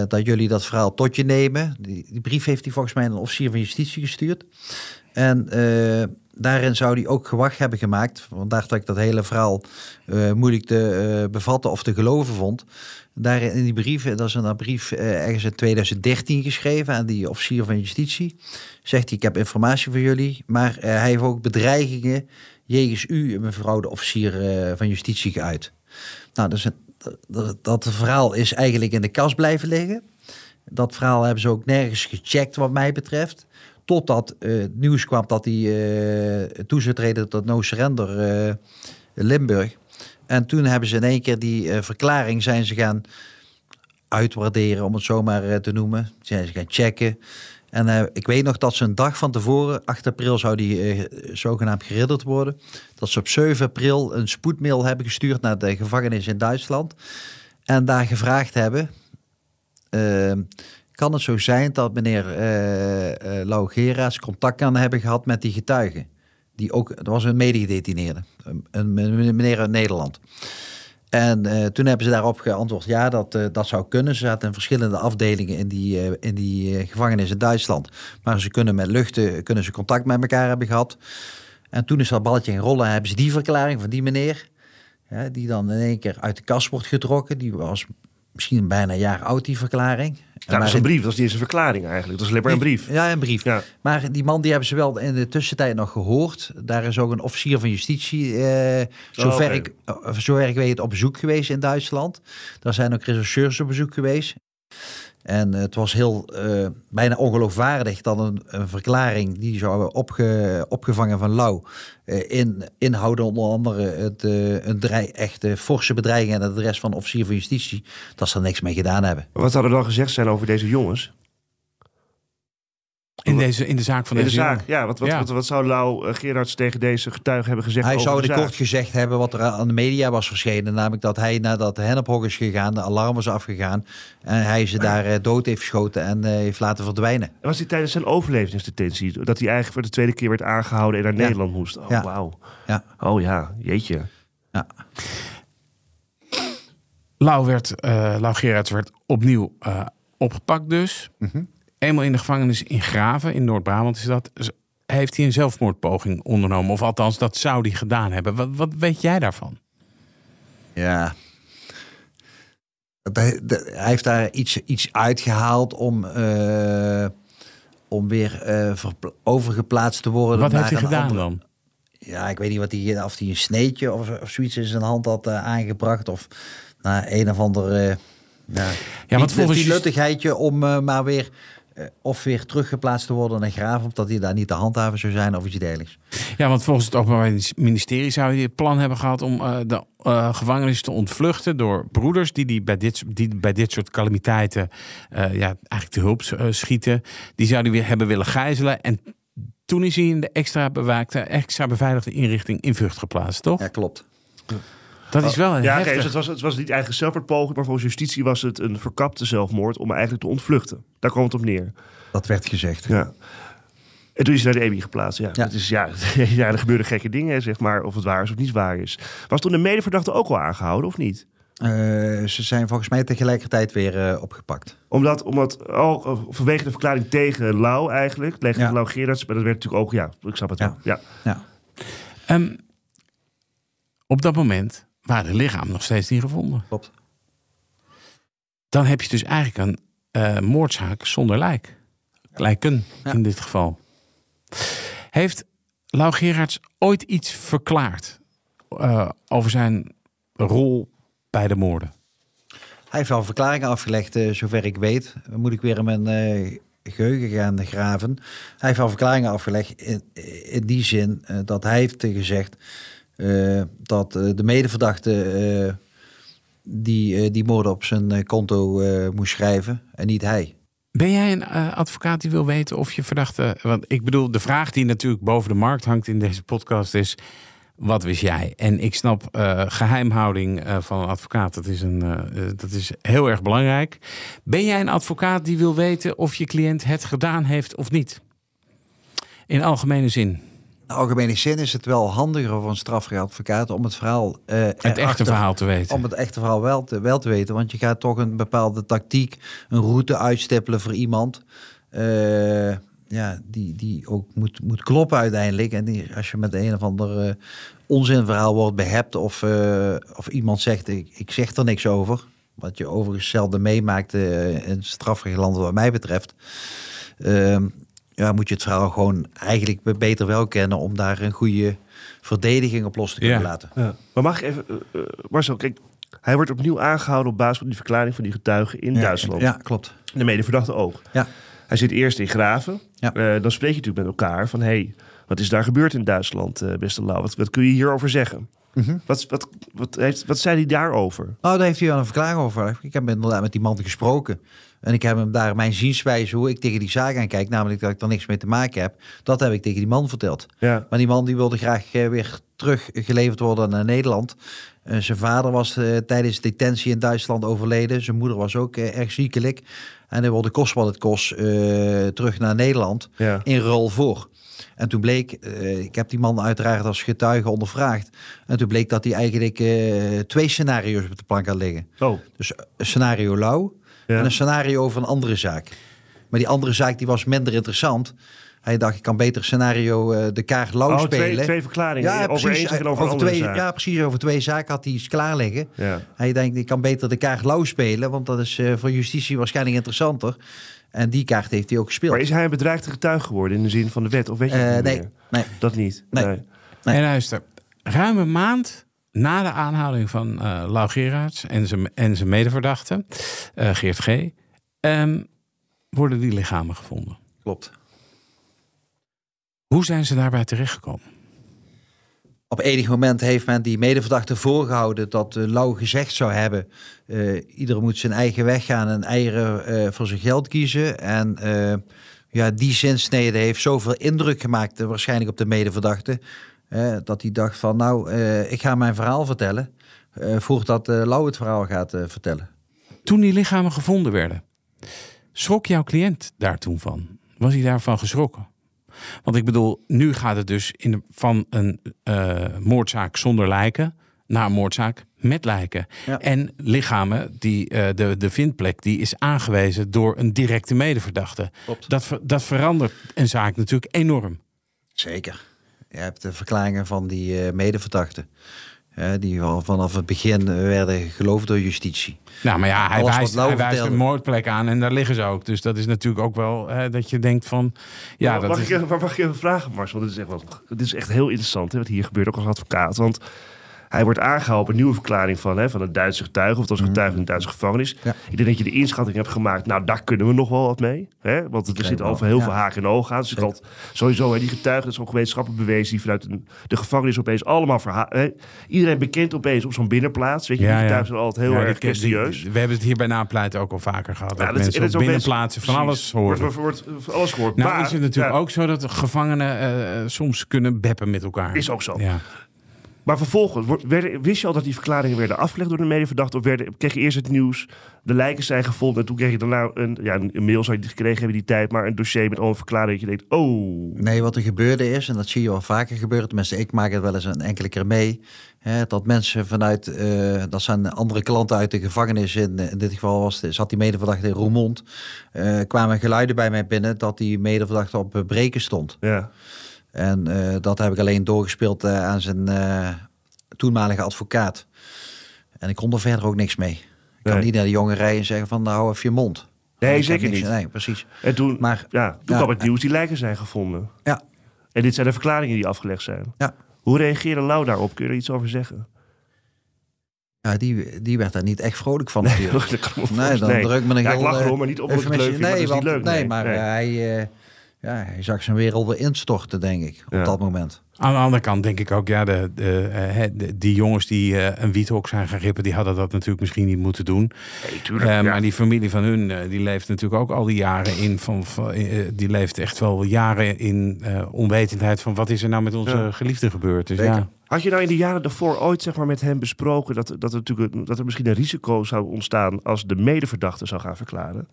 B: dat jullie dat verhaal tot je nemen. Die, brief heeft hij volgens mij een officier van justitie gestuurd. En daarin zou hij ook gewacht hebben gemaakt. Vandaar dat ik dat hele verhaal moeilijk te bevatten of te geloven vond. Daar in die brief, dat is een brief ergens in 2013 geschreven aan die officier van justitie. Zegt hij, ik heb informatie voor jullie, maar eh, hij heeft ook bedreigingen jegens u, mevrouw de officier eh, van justitie, geuit. Nou, dus dat, dat verhaal is eigenlijk in de kast blijven liggen. Dat verhaal hebben ze ook nergens gecheckt wat mij betreft. Totdat eh, het nieuws kwam dat hij eh toe zou treden tot no surrender Limburg. En toen hebben ze in één keer die verklaring zijn ze gaan uitwaarderen, om het zo maar eh, te noemen. Zijn ze gaan checken. En eh, ik weet nog dat ze een dag van tevoren, 8 april, zou die eh, zogenaamd geridderd worden. Dat ze op 7 april een spoedmail hebben gestuurd naar de gevangenis in Duitsland. En daar gevraagd hebben, eh, kan het zo zijn dat meneer eh eh, Lau Geraas contact kan hebben gehad met die getuigen? Die ook, dat was een medegedetineerde, een, een meneer uit Nederland. En eh, toen hebben ze daarop geantwoord, ja, dat, eh, dat zou kunnen. Ze zaten in verschillende afdelingen in die, eh, in die gevangenis in Duitsland. Maar ze kunnen met luchten, kunnen ze contact met elkaar hebben gehad. En toen is dat balletje in rollen, hebben ze die verklaring van die meneer, die dan in één keer uit de kast wordt getrokken. Die was misschien bijna een jaar oud, die verklaring.
D: Ja, dat is een brief, dat is niet eens een verklaring eigenlijk. Dat is alleen maar een brief.
B: Ja, een brief.
D: Ja.
B: Maar die man die hebben ze wel in de tussentijd nog gehoord. Daar is ook een officier van justitie, eh, zover,
D: Oh, oké.
B: ik, eh, zover ik weet, op bezoek geweest in Duitsland. Daar zijn ook rechercheurs op bezoek geweest. En het was heel eh, bijna ongeloofwaardig dat een, een verklaring die zou opge, opgevangen van Lau eh, in, inhouden onder andere het, eh, een echte forse bedreiging en het adres van officier van justitie, dat ze er niks mee gedaan hebben.
D: Wat zou er dan gezegd zijn over deze jongens?
C: In, deze, in de zaak van
D: In de
C: deze
D: zaak,
C: jongen?
D: ja. Wat, wat,
C: Ja.
D: Wat, wat zou Lau eh, Gerards tegen deze getuigen hebben gezegd
B: Hij
D: over
B: zou
D: de zaak?
B: kort gezegd hebben wat er aan de media was verschenen. Namelijk dat hij nadat de hennephok is gegaan, de alarm was afgegaan. En hij ze daar eh, dood heeft geschoten en eh, heeft laten verdwijnen.
D: En was hij tijdens zijn overlevingsdetentie? Dat hij eigenlijk voor de tweede keer werd aangehouden en naar
B: Ja.
D: Nederland moest? Oh,
B: Ja.
D: wauw.
B: Ja.
D: Oh ja, jeetje.
B: Ja.
C: Lau, werd, eh Lau Gerards werd opnieuw eh, opgepakt dus.
B: Mhm.
C: Eenmaal in de gevangenis in Graven, in Noord-Brabant is dat. Heeft hij een zelfmoordpoging ondernomen? Of althans, dat zou hij gedaan hebben. Wat, wat weet jij daarvan?
B: Ja. Hij, heeft daar iets, iets uitgehaald om, eh, om weer eh, overgeplaatst te worden.
C: Wat heeft hij gedaan
B: andere-
C: dan?
B: Ja, ik weet niet wat hij, of hij een sneetje of, of zoiets in zijn hand had eh, aangebracht. Of naar een of ander, Ja,
C: Ja, want volgens je-
B: om maar weer of weer teruggeplaatst te worden naar Graaf, omdat hij daar niet te handhaven zou zijn of iets dergelijks.
C: Ja, want volgens het Openbaar Ministerie zou je het plan hebben gehad om eh, de eh, gevangenis te ontvluchten door broeders die, die, bij, dit, die bij dit soort calamiteiten eh, ja, eigenlijk te hulp eh, schieten. Die zouden weer hebben willen gijzelen. En toen is hij in de extra bewaakte, extra beveiligde inrichting in Vught geplaatst, toch?
B: Ja, klopt.
C: Dat is wel een
D: Ja, dus het, was, het was niet eigen zelfmoordpoging, maar volgens justitie was het een verkapte zelfmoord om eigenlijk te ontvluchten. Daar kwam het op neer.
B: Dat werd gezegd.
D: Ja. En toen is hij naar de EBI geplaatst. Ja,
B: Ja.
D: Het is, ja, ja, er gebeuren gekke dingen, zeg maar. Of het waar is of niet waar is. Was toen de medeverdachte ook al aangehouden, of niet?
B: Eh, ze zijn volgens mij tegelijkertijd weer eh, opgepakt.
D: Omdat, omdat oh, vanwege de verklaring tegen Lau eigenlijk, tegen
B: Ja.
D: Lau Gerards, maar dat werd natuurlijk ook, ja, ik snap het
B: Ja.
D: wel. Ja.
B: Ja.
C: Ehm, op dat moment waren de lichaam nog steeds niet gevonden.
B: Klopt.
C: Dan heb je dus eigenlijk een eh, moordzaak zonder lijk. Lijken
B: Ja.
C: in dit geval. Heeft Lau Gerards ooit iets verklaard eh, over zijn rol bij de moorden?
B: Hij heeft wel verklaringen afgelegd, eh, zover ik weet. Dan moet ik weer in mijn eh, geheugen gaan graven. Hij heeft wel verklaringen afgelegd in, in die zin dat hij heeft gezegd dat eh, de medeverdachte eh, die, eh, die moorden op zijn eh, konto eh, moest schrijven en niet hij.
C: Ben jij een eh, advocaat die wil weten of je verdachte... Want ik bedoel, de vraag die natuurlijk boven de markt hangt in deze podcast is... Wat wist jij? En ik snap eh, geheimhouding eh, van een advocaat. Dat is, een, eh, eh, dat is heel erg belangrijk. Ben jij een advocaat die wil weten of je cliënt het gedaan heeft of niet? In algemene zin.
B: Algemene zin is het wel handiger voor een strafrechtadvocaat om het verhaal eh,
C: Het echte verhaal te weten.
B: Om het echte verhaal wel te, wel te weten. Want je gaat toch een bepaalde tactiek, een route uitstippelen voor iemand. eh, ja, die, die ook moet, moet kloppen uiteindelijk. En die, als je met een of ander eh, onzinverhaal wordt behept. Of, of iemand zegt, ik, ik zeg er niks over. Wat je overigens zelden meemaakt in strafrechtland wat mij betreft. Ehm, ja, moet je het verhaal gewoon eigenlijk beter wel kennen. Om daar een goede verdediging op los te kunnen
C: Ja.
B: laten.
D: Ja. Maar mag ik even, eh, Marcel, kijk, hij wordt opnieuw aangehouden op basis van die verklaring van die getuigen in
B: Ja,
D: Duitsland.
B: Ja, klopt.
D: De medeverdachte ook.
B: Ja.
D: Hij zit eerst in Graven.
B: Ja.
D: Eh, dan spreek je natuurlijk met elkaar van... hey, wat is daar gebeurd in Duitsland, beste Lau? Wat, wat kun je hierover zeggen?
B: Mhm.
D: Wat, wat, wat, heeft, wat zei hij daarover?
B: Nou, daar heeft hij wel een verklaring over. Ik heb inderdaad met die man gesproken. En ik heb hem daar mijn zienswijze, hoe ik tegen die zaak aankijk, namelijk dat ik er niks mee te maken heb, dat heb ik tegen die man verteld.
D: Ja.
B: Maar die man die wilde graag eh, weer teruggeleverd worden naar Nederland. Eh, zijn vader was eh, tijdens detentie in Duitsland overleden. Zijn moeder was ook erg ziekelijk. En hij wilde kost wat het kost terug naar Nederland
D: Ja.
B: in ruil voor. En toen bleek, ik heb die man uiteraard als getuige ondervraagd. En toen bleek dat hij eigenlijk twee scenario's op de plank had liggen.
D: Oh,
B: Dus scenario lauw
D: Ja.
B: en een scenario over een andere zaak. Maar die andere zaak die was minder interessant. Hij dacht, ik kan beter scenario eh, de kaart lauw
D: oh
B: spelen.
D: twee, twee verklaringen. over één zaak en over, een andere
B: twee,
D: zaak.
B: Ja, precies. Over twee zaken had hij iets klaar liggen.
D: Ja.
B: Hij denkt, ik kan beter de kaart lauw spelen. Want dat is eh, voor justitie waarschijnlijk interessanter. En die kaart heeft hij ook gespeeld.
D: Maar is hij een bedreigde getuige geworden in de zin van de wet? Of weet je het niet
B: nee,
D: meer?
B: nee.
D: Dat niet?
B: Nee.
D: nee.
B: Nee.
C: En luister, ruim een maand na de aanhouding van eh Lau Gerards en zijn, en zijn medeverdachte, eh, Geert G., ehm, worden die lichamen gevonden.
B: Klopt.
C: Hoe zijn ze daarbij terechtgekomen?
B: Op enig moment heeft men die medeverdachte voorgehouden dat uh, Lau gezegd zou hebben: uh, ieder moet zijn eigen weg gaan en eieren uh, voor zijn geld kiezen. En uh, ja, die zinsnede heeft zoveel indruk gemaakt, uh, waarschijnlijk op de medeverdachte, uh, dat hij dacht van nou, uh, ik ga mijn verhaal vertellen, uh, voordat uh, Lau het verhaal gaat vertellen.
C: Toen die lichamen gevonden werden, schrok jouw cliënt daar toen van? Was hij daarvan geschrokken? Want ik bedoel, nu gaat het dus in de, van een moordzaak zonder lijken naar een moordzaak met lijken.
B: Ja.
C: En lichamen, die, uh, de, de vindplek, die is aangewezen door een directe medeverdachte.
B: Klopt.
C: Dat, ver, dat verandert een zaak natuurlijk enorm.
B: Zeker. Je hebt de verklaringen van die uh, medeverdachten. Uh, die al vanaf het begin werden geloofd door justitie.
C: Nou, maar ja, hij wijst, hij wijst een moordplek aan en daar liggen ze ook. Dus dat is natuurlijk ook wel hè, dat je denkt van... Ja,
D: Maar
C: dat
D: mag,
C: is,
D: ik, even- maar mag ik even vragen, Marcel? Dit is echt, wel, dit is echt heel interessant hè, wat hier gebeurt, ook als advocaat. Want Hij wordt aangehouden op een nieuwe verklaring van, hè, van een Duitse getuige. Of het was een getuige in een Duitse gevangenis.
B: Ja.
D: Ik denk dat je de inschatting hebt gemaakt. Nou, daar kunnen we nog wel wat mee. Hè? Want er zit al heel veel haken en ogen aan. Dus sowieso hè, die getuigen, dat is ook wetenschappelijk bewezen. Die vanuit een, de gevangenis opeens allemaal verhalen. Iedereen bekend opeens op zo'n binnenplaats. Weet je, die getuigen zijn altijd heel erg serieus.
C: we hebben het hier bij Napleiten ook al vaker gehad. Dat
D: dat- en
C: mensen
D: dat
C: op binnenplaatsen van alles horen.
D: Wordt, alles gehoord.
C: nou is het natuurlijk ook zo dat gevangenen eh, soms kunnen beppen met elkaar.
D: Is ook zo.
C: Ja.
D: Maar vervolgens, wist je al dat die verklaringen werden afgelegd door de medeverdachte? Of werden, kreeg je eerst het nieuws, de lijken zijn gevonden... en toen kreeg je daarna een, ja, een mail, zou je niet gekregen hebben die tijd... maar een dossier met al een verklaring dat je denkt, oh...
B: Nee, wat er gebeurde is, en dat zie je wel vaker gebeuren, tenminste ik maak het wel eens een enkele keer mee, hè, dat mensen vanuit, eh, dat zijn andere klanten uit de gevangenis, in, in dit geval was, de- zat die medeverdachte in Roermond, eh, kwamen geluiden bij mij binnen dat die medeverdachte op breken stond.
D: Ja,
B: En eh, dat heb ik alleen doorgespeeld eh, aan zijn eh, toenmalige advocaat. En ik kon er verder ook niks mee. Ik kan
D: Nee.
B: niet naar de jongen rijden en zeggen van nou hou even je mond.
D: Nee,
B: Ik
D: zeker niet.
B: Nee, precies.
D: en toen,
B: Maar-
D: ja, toen
B: ja,
D: kwam het nieuws, die lijken zijn gevonden.
B: Ja,
D: En dit zijn de verklaringen die afgelegd zijn.
B: ja.
D: Hoe reageerde Lau daarop? Kun je er iets over zeggen?
B: Ja, die, die werd daar niet echt vrolijk van natuurlijk.
D: Ik me
B: Nee, dan
D: voorstellen.
B: druk me een
D: Ja, ik lach erom, maar niet ik het
B: Nee,
D: dat is niet
B: want-
D: leuk.
B: Nee, maar
D: Nee.
B: hij, ja, hij zag zijn wereld weer instorten, denk ik, op
D: Ja.
B: dat moment.
C: Aan de andere kant denk ik ook, ja, de, de, eh, de- die jongens die eh, een wiethok zijn gaan rippen, die hadden dat natuurlijk misschien niet moeten doen.
D: Nee, tuurlijk.
C: Eh,
D: ja.
C: Maar die familie van hun, eh, die leeft natuurlijk ook al die jaren in, van, van, eh, die leeft echt wel jaren in eh, onwetendheid van wat is er nou met onze
D: Ja.
C: geliefde gebeurd. Dus
B: Zeker.
C: ja.
D: Had je nou in de jaren daarvoor ooit zeg maar, met hem besproken dat, dat, er natuurlijk, dat er misschien een risico zou ontstaan als de medeverdachte zou gaan verklaren?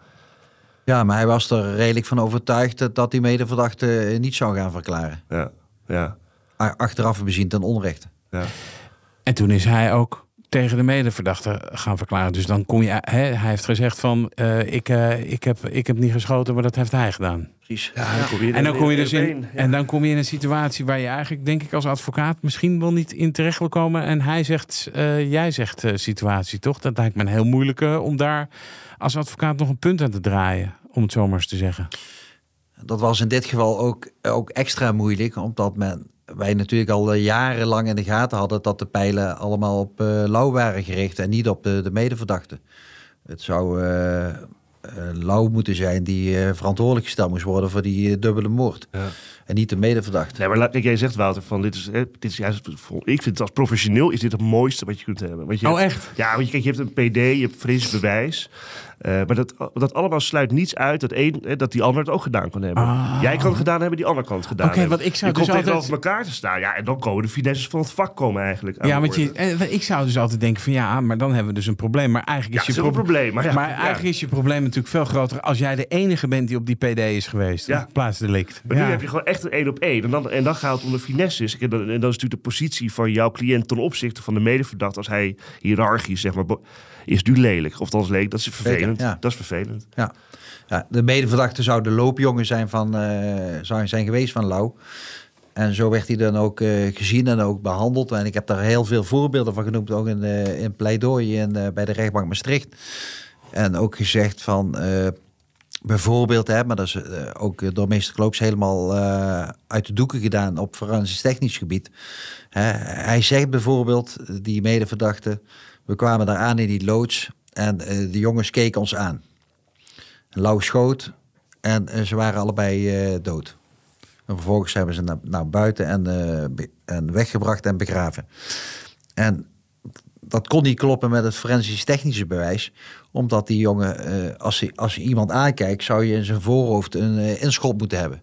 B: Ja, maar hij was er redelijk van overtuigd dat- dat die medeverdachte eh, niet zou gaan verklaren.
D: Ja, ja,
B: Achteraf bezien ten onrechte.
D: ja.
C: En toen is hij ook tegen de medeverdachte gaan verklaren. Dus dan kom je, hè, hij heeft gezegd van, eh, ik, eh, ik, heb, ik heb niet geschoten, maar dat heeft hij gedaan.
B: Precies.
D: Ja, dan
C: En dan kom je dus in,
D: ja.
C: en dan kom je in een situatie waar je eigenlijk, denk ik, als advocaat misschien wel niet in terecht wil komen. En hij zegt, eh, jij zegt eh, situatie, toch? Dat lijkt me een heel moeilijke om daar als advocaat nog een punt aan te draaien, om het zo maar eens te zeggen.
B: Dat was in dit geval ook, ook extra moeilijk, omdat men, wij natuurlijk al eh, jarenlang in de gaten hadden dat de pijlen allemaal op eh Lau waren gericht en niet op de, de medeverdachte. Het zou eh eh, Lau moeten zijn die eh, verantwoordelijk gesteld moest worden voor die dubbele moord.
D: Ja.
B: En niet de medeverdachte.
D: Nee, maar laat- kijk, jij zegt Wouter van dit is, hè, dit is juist, ik vind het als professioneel is dit het mooiste wat je kunt hebben. Want je
C: Oh,
D: hebt-
C: echt?
D: Ja, want je, kijk, je hebt een PD, je hebt fris bewijs. Eh, maar dat, dat allemaal sluit niets uit dat, één, hè, dat die ander het ook gedaan kan hebben.
C: Ah.
D: Jij kan het gedaan hebben, die ander kan het gedaan
C: Oké,
D: hebben.
C: want ik zou
D: je
C: dus
D: komt
C: altijd-
D: tegenover elkaar te staan. Ja, en dan komen de finesses van het vak komen eigenlijk.
C: Ja, want je, eh, ik zou dus altijd denken van ja, maar dan hebben we dus een probleem. Maar eigenlijk is je proble-
D: probleem. Maar, ja,
C: maar
D: ja.
C: eigenlijk is je probleem natuurlijk veel groter als jij de enige bent die op die PD is geweest.
D: Ja.
C: Plaatsdelict.
D: Maar nu heb je gewoon echt een één op één. En dan, en dan gaat het om de finesses. En dan, en dan is natuurlijk de positie van jouw cliënt ten opzichte van de medeverdachte. Als hij hiërarchisch, zeg maar, is nu lelijk. Of dan is lelijk, dat is vervelend.
B: Ja.
D: Dat is vervelend.
B: Ja. Ja, de medeverdachte zou de loopjongen zijn, van, eh, zou zijn geweest van Lau. En zo werd hij dan ook eh, gezien en ook behandeld. En ik heb daar heel veel voorbeelden van genoemd, ook in, eh in pleidooi en, bij de rechtbank Maastricht. En ook gezegd van, bijvoorbeeld, hè, maar dat is ook door meester Kloops helemaal uit de doeken gedaan op forensisch technisch gebied. Hè, hij zegt bijvoorbeeld, die medeverdachte, we kwamen daar aan in die loods en eh, de jongens keken ons aan. Lau schoot en eh, ze waren allebei eh, dood. En vervolgens hebben ze naar, naar buiten en, en weggebracht en begraven. En dat kon niet kloppen met het forensisch technische bewijs. Omdat die jongen, als, je, als iemand aankijkt, zou je in zijn voorhoofd een inschot moeten hebben.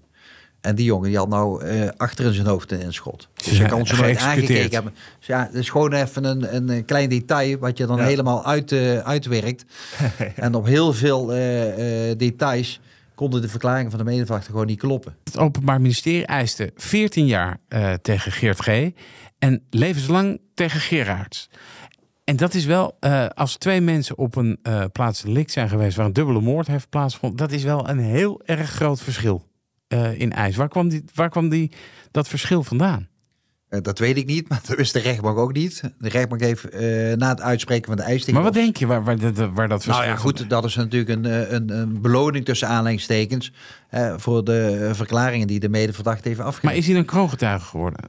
B: En die jongen die had nou eh, achter in zijn hoofd een inschot. Dus
C: Ja,
B: je kan ze nooit aangekeken hebben. Dus ja, het is gewoon even een, een, klein detail wat je dan
D: Ja.
B: helemaal uit, eh, uitwerkt. en op heel veel eh, details konden de verklaringen van de medeverdachte gewoon niet kloppen.
C: Het Openbaar Ministerie eiste 14 jaar tegen Geert G. en levenslang tegen Gerards. En dat is wel, als twee mensen op een eh plaats delict zijn geweest waar een dubbele moord heeft plaatsgevonden, dat is wel een heel erg groot verschil eh, in eis. Waar kwam, die, waar kwam die, dat verschil vandaan?
B: Eh, dat weet ik niet, maar dat wist de rechtbank ook niet. De rechtbank heeft eh, na het uitspreken van de eis...
C: Maar wat denk je waar, waar, dat- waar dat verschil
B: Nou ja, goed, dat is natuurlijk een, een, een beloning tussen aanleidingstekens... eh, voor de verklaringen die de medeverdachte heeft
C: Maar
B: afgegeven.
C: is hij een kroongetuige geworden?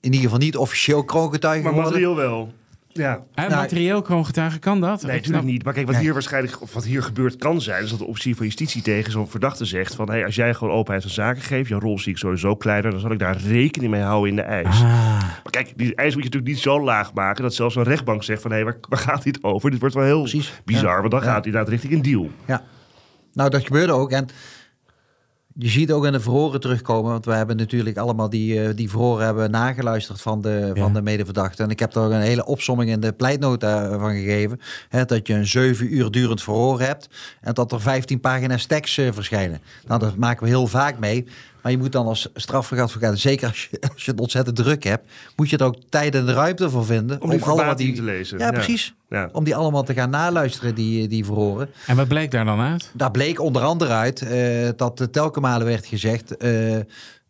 B: In ieder geval niet officieel kroongetuige
D: Maar
B: geworden.
D: materieel wel. Ja.
C: Hij
B: Nou,
C: materieel kroongetuige kan dat?
D: Nee, natuurlijk niet. Maar kijk, wat
B: Nee.
D: hier waarschijnlijk, of wat hier gebeurd kan zijn, is dat de officier van justitie tegen zo'n verdachte zegt van, hey, als jij gewoon openheid van zaken geeft, jouw rol zie ik sowieso kleiner, dan zal ik daar rekening mee houden in de eis.
C: Ah.
D: Maar kijk, die eis moet je natuurlijk niet zo laag maken dat zelfs een rechtbank zegt van, hé, waar, waar gaat dit over? Dit wordt wel heel
B: Precies.
D: bizar,
B: Ja.
D: want dan
B: Ja.
D: gaat hij inderdaad richting een deal.
B: Ja. Nou, dat gebeurde ook. En je ziet ook in de verhoren terugkomen. Want we hebben natuurlijk allemaal die, eh, die verhoren hebben nageluisterd van de,
C: Ja.
B: van de medeverdachte. En ik heb daar ook een hele opsomming in de pleitnota van gegeven. Hè, dat je een zeven uur durend verhoor hebt. En dat er 15 pagina's tekst eh, verschijnen. Nou, dat maken we heel vaak mee. Maar je moet dan als strafrechtadvocaat, zeker als je, als je het ontzettend druk hebt, moet je er ook tijd en ruimte voor vinden.
D: Om die
B: allemaal
D: verbatim te lezen.
B: Ja,
D: Ja.
B: precies.
D: Ja.
B: Om die allemaal te gaan naluisteren, die, die verhoren.
C: En wat bleek daar dan uit?
B: Daar bleek onder andere uit eh, dat telkenmalen werd gezegd. eh,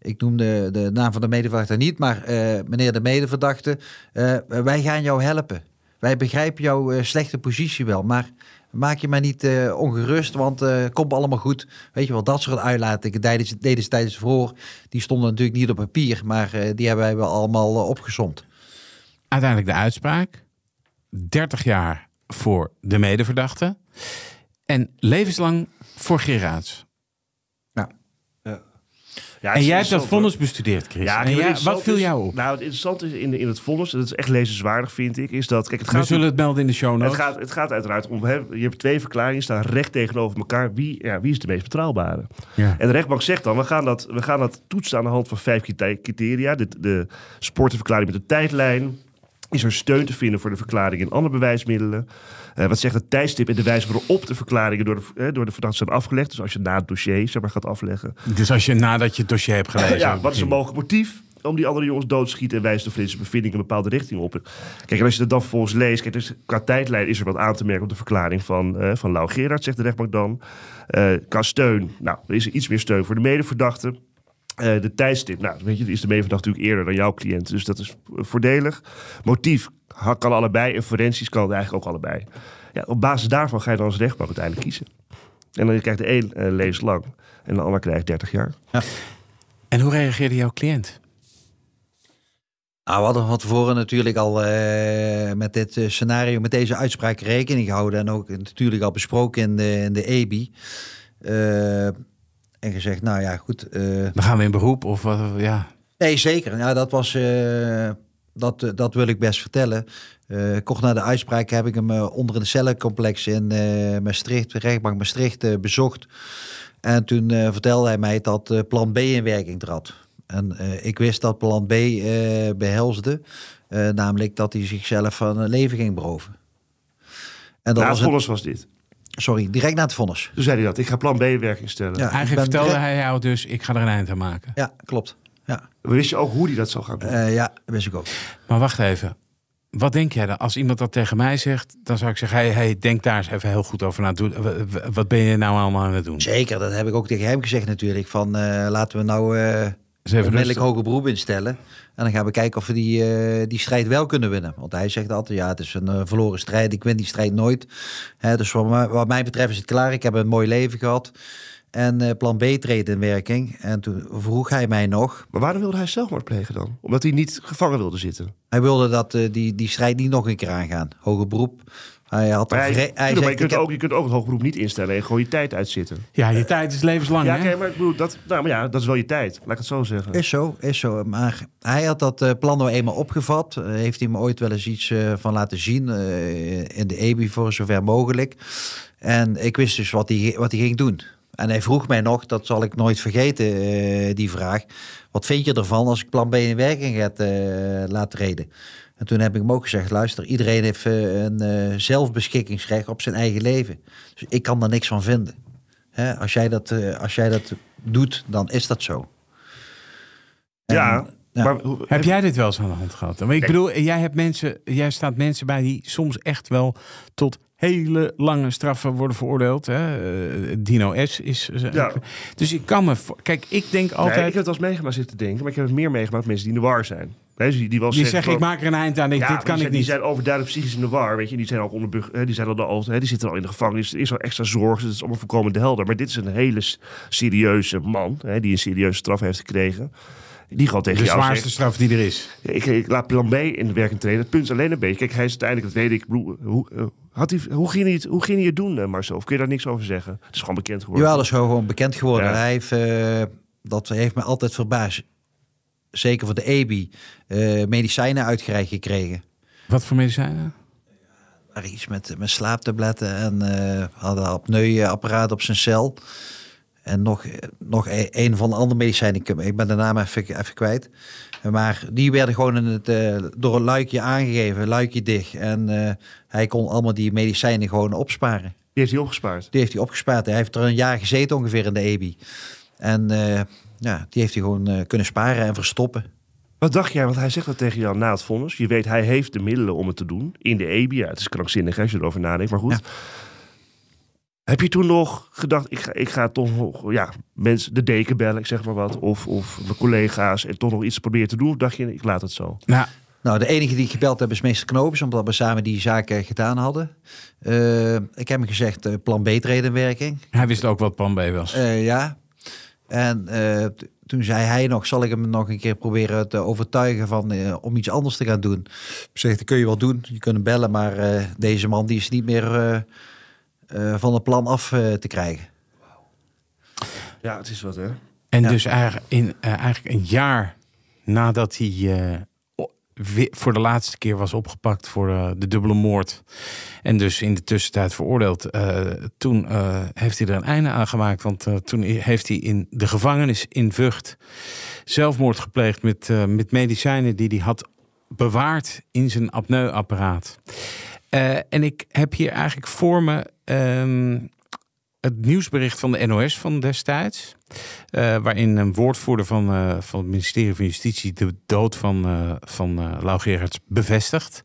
B: ik noem de, de naam van de medeverdachte niet, maar eh, meneer de medeverdachte, eh, wij gaan jou helpen. Wij begrijpen jouw eh, slechte positie wel, maar maak je maar niet eh, ongerust, want eh komt allemaal goed. Weet je wel, dat soort uitlatingen tijdens, deden ze tijdens verhoor. Die stonden natuurlijk niet op papier, maar eh, die hebben wij allemaal opgezomd.
C: Uiteindelijk de uitspraak. 30 jaar voor de medeverdachte. En levenslang voor Geraads.
D: Ja,
C: En
D: het
C: jij hebt dat vonnis bestudeerd, Chris.
D: Ja,
C: en jij- wat viel
D: is-
C: jou op?
D: Nou, het interessante is in, in het vonnis, en dat is echt lezenswaardig, vind ik, is dat... Kijk, het
C: We
D: gaat
C: zullen het melden in de show
D: Het
C: notes.
D: gaat, het gaat uiteraard om, hè, je hebt twee verklaringen staan recht tegenover elkaar. Wie, ja, wie is de meest betrouwbare?
C: Ja.
D: En de rechtbank zegt dan, we gaan dat, we gaan dat toetsen aan de hand van vijf crite- criteria. De, de sportenverklaring met de tijdlijn. Is er steun te vinden voor de verklaring in andere bewijsmiddelen? Eh, wat zegt het tijdstip en de wijze waarop de verklaringen door de, eh, door de verdachte zijn afgelegd? Dus als je na het dossier zeg maar, gaat afleggen.
C: Dus als je nadat je het dossier hebt gelezen...
D: Ja, wat is een mogelijk motief om die andere jongens dood te schieten en wijst de Flinse bevinding een bepaalde richting op? Kijk, en als je dat dan vervolgens leest, kijk, dus qua tijdlijn is er wat aan te merken op de verklaring van, eh van Lau Gerard, zegt de rechtbank dan. Eh qua steun, nou, er is er iets meer steun voor de medeverdachte. De tijdstip, nou, weet je, is de medeverdachte natuurlijk eerder dan jouw cliënt, dus dat is voordelig. Motief kan allebei en forensisch kan het eigenlijk ook allebei. Ja, op basis daarvan ga je dan als rechtbank uiteindelijk kiezen. En dan krijgt de een eh, levenslang en de ander krijgt 30 jaar.
C: En hoe reageerde jouw cliënt?
B: Nou, we hadden van tevoren natuurlijk al eh, met dit eh, scenario, met deze uitspraak rekening gehouden. En ook natuurlijk al besproken in de, in de EBI. Eh, en gezegd, nou ja, goed. eh,
C: Dan gaan we in beroep of wat? Ja.
B: nee, zeker. Ja, dat was. Dat, eh, dat wil ik best vertellen. Eh, kort na de uitspraak heb ik hem eh, onder een cellencomplex in eh, Maastricht, de rechtbank Maastricht, bezocht. En toen eh, vertelde hij mij dat eh, plan B in werking trad. En eh, ik wist dat plan B eh, behelsde, eh, namelijk dat hij zichzelf van het leven ging beroven. En dat
D: Na het
B: was een,
D: vonnis was dit.
B: sorry, direct na het vonnis.
D: Toen zei hij dat. Ik ga plan B in werking stellen.
B: Ja,
C: Eigenlijk
B: ben
C: vertelde
B: direct-
C: hij jou dus, ik ga er een eind aan maken.
B: Ja, klopt. Ja,
D: Wist je ook hoe hij dat zou gaan doen?
B: Eh, ja wist ik ook.
C: Maar wacht even. Wat denk jij dan? Als iemand dat tegen mij zegt, dan zou ik zeggen: hey, hey, denk daar eens even heel goed over na. Wat ben je nou allemaal aan het doen?
B: Zeker, dat heb ik ook tegen hem gezegd natuurlijk. Van eh, laten we nou eh
C: even
B: onmiddellijk
C: rustig.
B: hoger beroep instellen. En dan gaan we kijken of we die, eh, die strijd wel kunnen winnen. Want hij zegt altijd, ja, het is een verloren strijd. Ik win die strijd nooit. Hè, dus wat, mij- wat mij betreft is het klaar. Ik heb een mooi leven gehad. En eh, plan B treedt in werking. En toen vroeg hij mij nog.
D: Maar waarom wilde hij zelfmoord plegen dan? Omdat hij niet gevangen wilde zitten.
B: Hij wilde dat eh, die, die strijd niet nog een keer aangaan. Hoger beroep. Hij had
D: Maar, hij, je,
B: ik
D: kunt
B: heb-
D: ook, je kunt ook het hoogberoep niet instellen en gewoon je tijd uitzitten.
C: Ja, je tijd is levenslang.
D: ja,
C: hè?
D: maar ik bedoel, dat, nou, maar ja, dat is wel je tijd. Laat ik het zo zeggen.
B: Is zo, is zo. Maar hij had dat eh, plan nou eenmaal opgevat. Heeft hij me ooit wel eens iets van laten zien. eh, in de EBI voor zover mogelijk. En ik wist dus wat hij, wat hij ging doen. En hij vroeg mij nog, dat zal ik nooit vergeten, eh, die vraag. Wat vind je ervan als ik plan B in werking ga eh, laat treden? En toen heb ik hem ook gezegd, luister, iedereen heeft eh, een eh, zelfbeschikkingsrecht op zijn eigen leven. Dus ik kan daar niks van vinden. Hè, als, jij dat, eh, als jij dat doet, dan is dat zo. En-
D: ja,
B: ja.
D: maar hoe-
C: Heb jij dit wel eens aan de hand gehad? Maar ik bedoel, jij, hebt mensen, jij staat mensen bij die soms echt wel tot hele lange straffen worden veroordeeld. Hè? Eh, Dino S. is...
D: Ja.
C: Dus ik kan me... Kijk, ik denk
D: Nee,
C: altijd...
D: ik heb het eens meegemaakt zitten denken, maar ik heb het meer meegemaakt met mensen die in de war zijn. Die, die wel
C: die zeggen, ik maak er een eind aan. Ik,
D: Ja,
C: dit kan
D: die
C: ik
D: zijn,
C: niet.
D: Die zijn overduidelijk psychisch in de war, weet je. Die zijn al onder, hè, die zijn al, al die zitten al in de gevangenis. Er is al extra zorg, het is allemaal voorkomen helder. Maar dit is een hele serieuze man, hè, die een serieuze straf heeft gekregen. Die gewoon tegen
C: de
D: jou
C: zwaarste
D: zegt,
C: straf die er is.
D: ik, ik laat plan B in de werking treden. Het punt is alleen een beetje, kijk, hij is uiteindelijk, dat weet ik, hoe, eh, had hij, hoe, ging hij het, hoe ging hij het doen, eh, Marcel? Of kun je daar niks over zeggen? Het is gewoon bekend geworden.
B: Jawel, dat is gewoon bekend geworden.
D: Ja.
B: Hij heeft, eh, dat heeft me altijd verbaasd. Zeker voor de EBI. eh, medicijnen uitgereikt gekregen.
C: Wat voor medicijnen?
B: Iets met, met slaaptabletten en eh hadden een apneuapparaat op zijn cel. En nog, nog e- een van de andere medicijnen. Ik, ik ben de naam even, even kwijt. Maar die werden gewoon in het, eh, door een luikje aangegeven, luikje dicht. En eh, hij kon allemaal die medicijnen gewoon opsparen.
D: Die heeft hij opgespaard.
B: Die heeft hij opgespaard. Hij heeft er een jaar gezeten ongeveer in de EBI. En eh, ja, die heeft hij gewoon kunnen sparen en verstoppen.
D: Wat dacht jij? Want hij zegt dat tegen jou na het vonnis. Je weet, hij heeft de middelen om het te doen. In de EBI. Ja, het is krankzinnig als je erover nadenkt. Maar goed.
B: Ja.
D: Heb je toen nog gedacht, ik ga, ik ga toch nog, ja, mensen, de deken bellen, ik zeg maar wat. Of, of mijn collega's en toch nog iets proberen te doen? Of dacht je, ik laat het zo?
C: Nou,
B: Nou, de enige die ik gebeld heb is meester Knopens, omdat we samen die zaken gedaan hadden. Eh, ik heb hem gezegd, eh, plan B treden in werking.
C: hij wist ook wat plan B was.
B: Eh, ja. En eh, toen zei hij nog, zal ik hem nog een keer proberen te overtuigen van, om iets anders te gaan doen. Ik zeg, dat kun je wel doen, je kunt hem bellen, maar eh, deze man die is niet meer van het plan af eh, te krijgen.
D: Ja, het is wat hè.
C: En
B: Ja.
C: dus eigenlijk, in, eh, eigenlijk een jaar nadat hij eh, voor de laatste keer was opgepakt voor eh, de dubbele moord. En dus in de tussentijd veroordeeld. eh, toen eh, heeft hij er een einde aan gemaakt. Want eh, toen heeft hij in de gevangenis in Vught zelfmoord gepleegd met, eh, met medicijnen die hij had bewaard in zijn apneuapparaat. Eh, en ik heb hier eigenlijk voor me ehm, het nieuwsbericht van de NOS van destijds. eh, waarin een woordvoerder van, eh, van het ministerie van Justitie de dood van, eh van Lau Gerards bevestigt.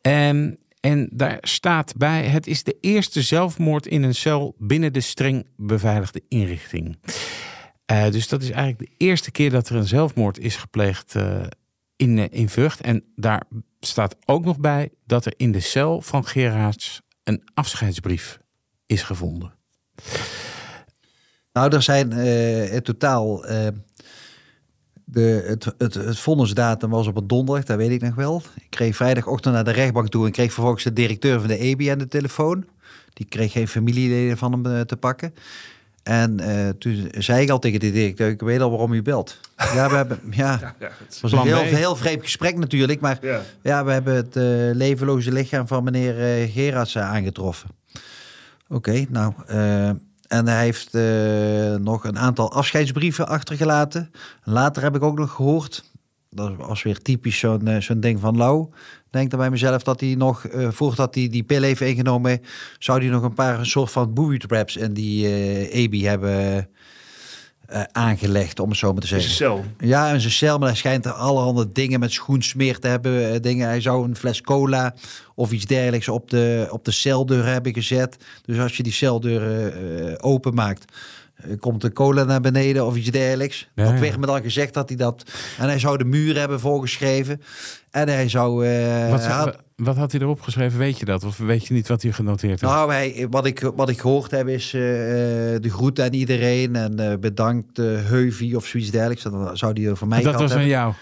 C: En, en daar staat bij: het is de eerste zelfmoord in een cel binnen de streng beveiligde inrichting. Dus dat is eigenlijk de eerste keer dat er een zelfmoord is gepleegd in, in Vught. En daar staat ook nog bij dat er in de cel van Gerards een afscheidsbrief is gevonden.
B: Nou, er zijn eh, in totaal. eh, de, het, het, het was op een donderdag, dat weet ik nog wel. Ik kreeg vrijdagochtend naar de rechtbank toe en kreeg vervolgens de directeur van de EBI aan de telefoon. Die kreeg geen familieleden van hem eh, te pakken. En eh, toen zei ik al tegen de directeur, ik weet al waarom u belt. Ja, we hebben, ja,
D: Ja, het
B: het was een heel, heel vreemd gesprek natuurlijk, maar
D: ja.
B: ja, we hebben het eh, levenloze lichaam van meneer Gerards eh, aangetroffen. Oké, nou. en hij heeft nog een aantal afscheidsbrieven achtergelaten. Later heb ik ook nog gehoord. Dat was weer typisch zo'n zo'n ding van Lau. Denk dan bij mezelf dat hij nog, eh, voordat hij die pil heeft ingenomen, zou hij nog een paar een soort van booby traps in die eh EBI hebben eh, aangelegd, om het zo maar te zeggen.
D: cel.
B: Ja, in zijn cel, maar hij schijnt er allerhande dingen met schoensmeer te hebben. Dingen. Hij zou een fles cola of iets dergelijks op de, op de celdeur hebben gezet. Dus als je die celdeur openmaakt, komt de cola naar beneden of iets dergelijks.
C: Ja,
B: dat
C: ja.
B: werd me dan gezegd dat hij dat... En hij zou de muur hebben voorgeschreven. En hij zou... eh,
C: Wat,
B: had-
C: wat had hij erop geschreven? Weet je dat? Of weet je niet wat hij genoteerd heeft?
B: nou, hij, wat, ik, wat ik gehoord heb is eh, de groet aan iedereen en eh, bedankt uh, Heuvi of zoiets dergelijks. Dan zou die voor mij
C: dat was aan
B: hebben.
C: jou.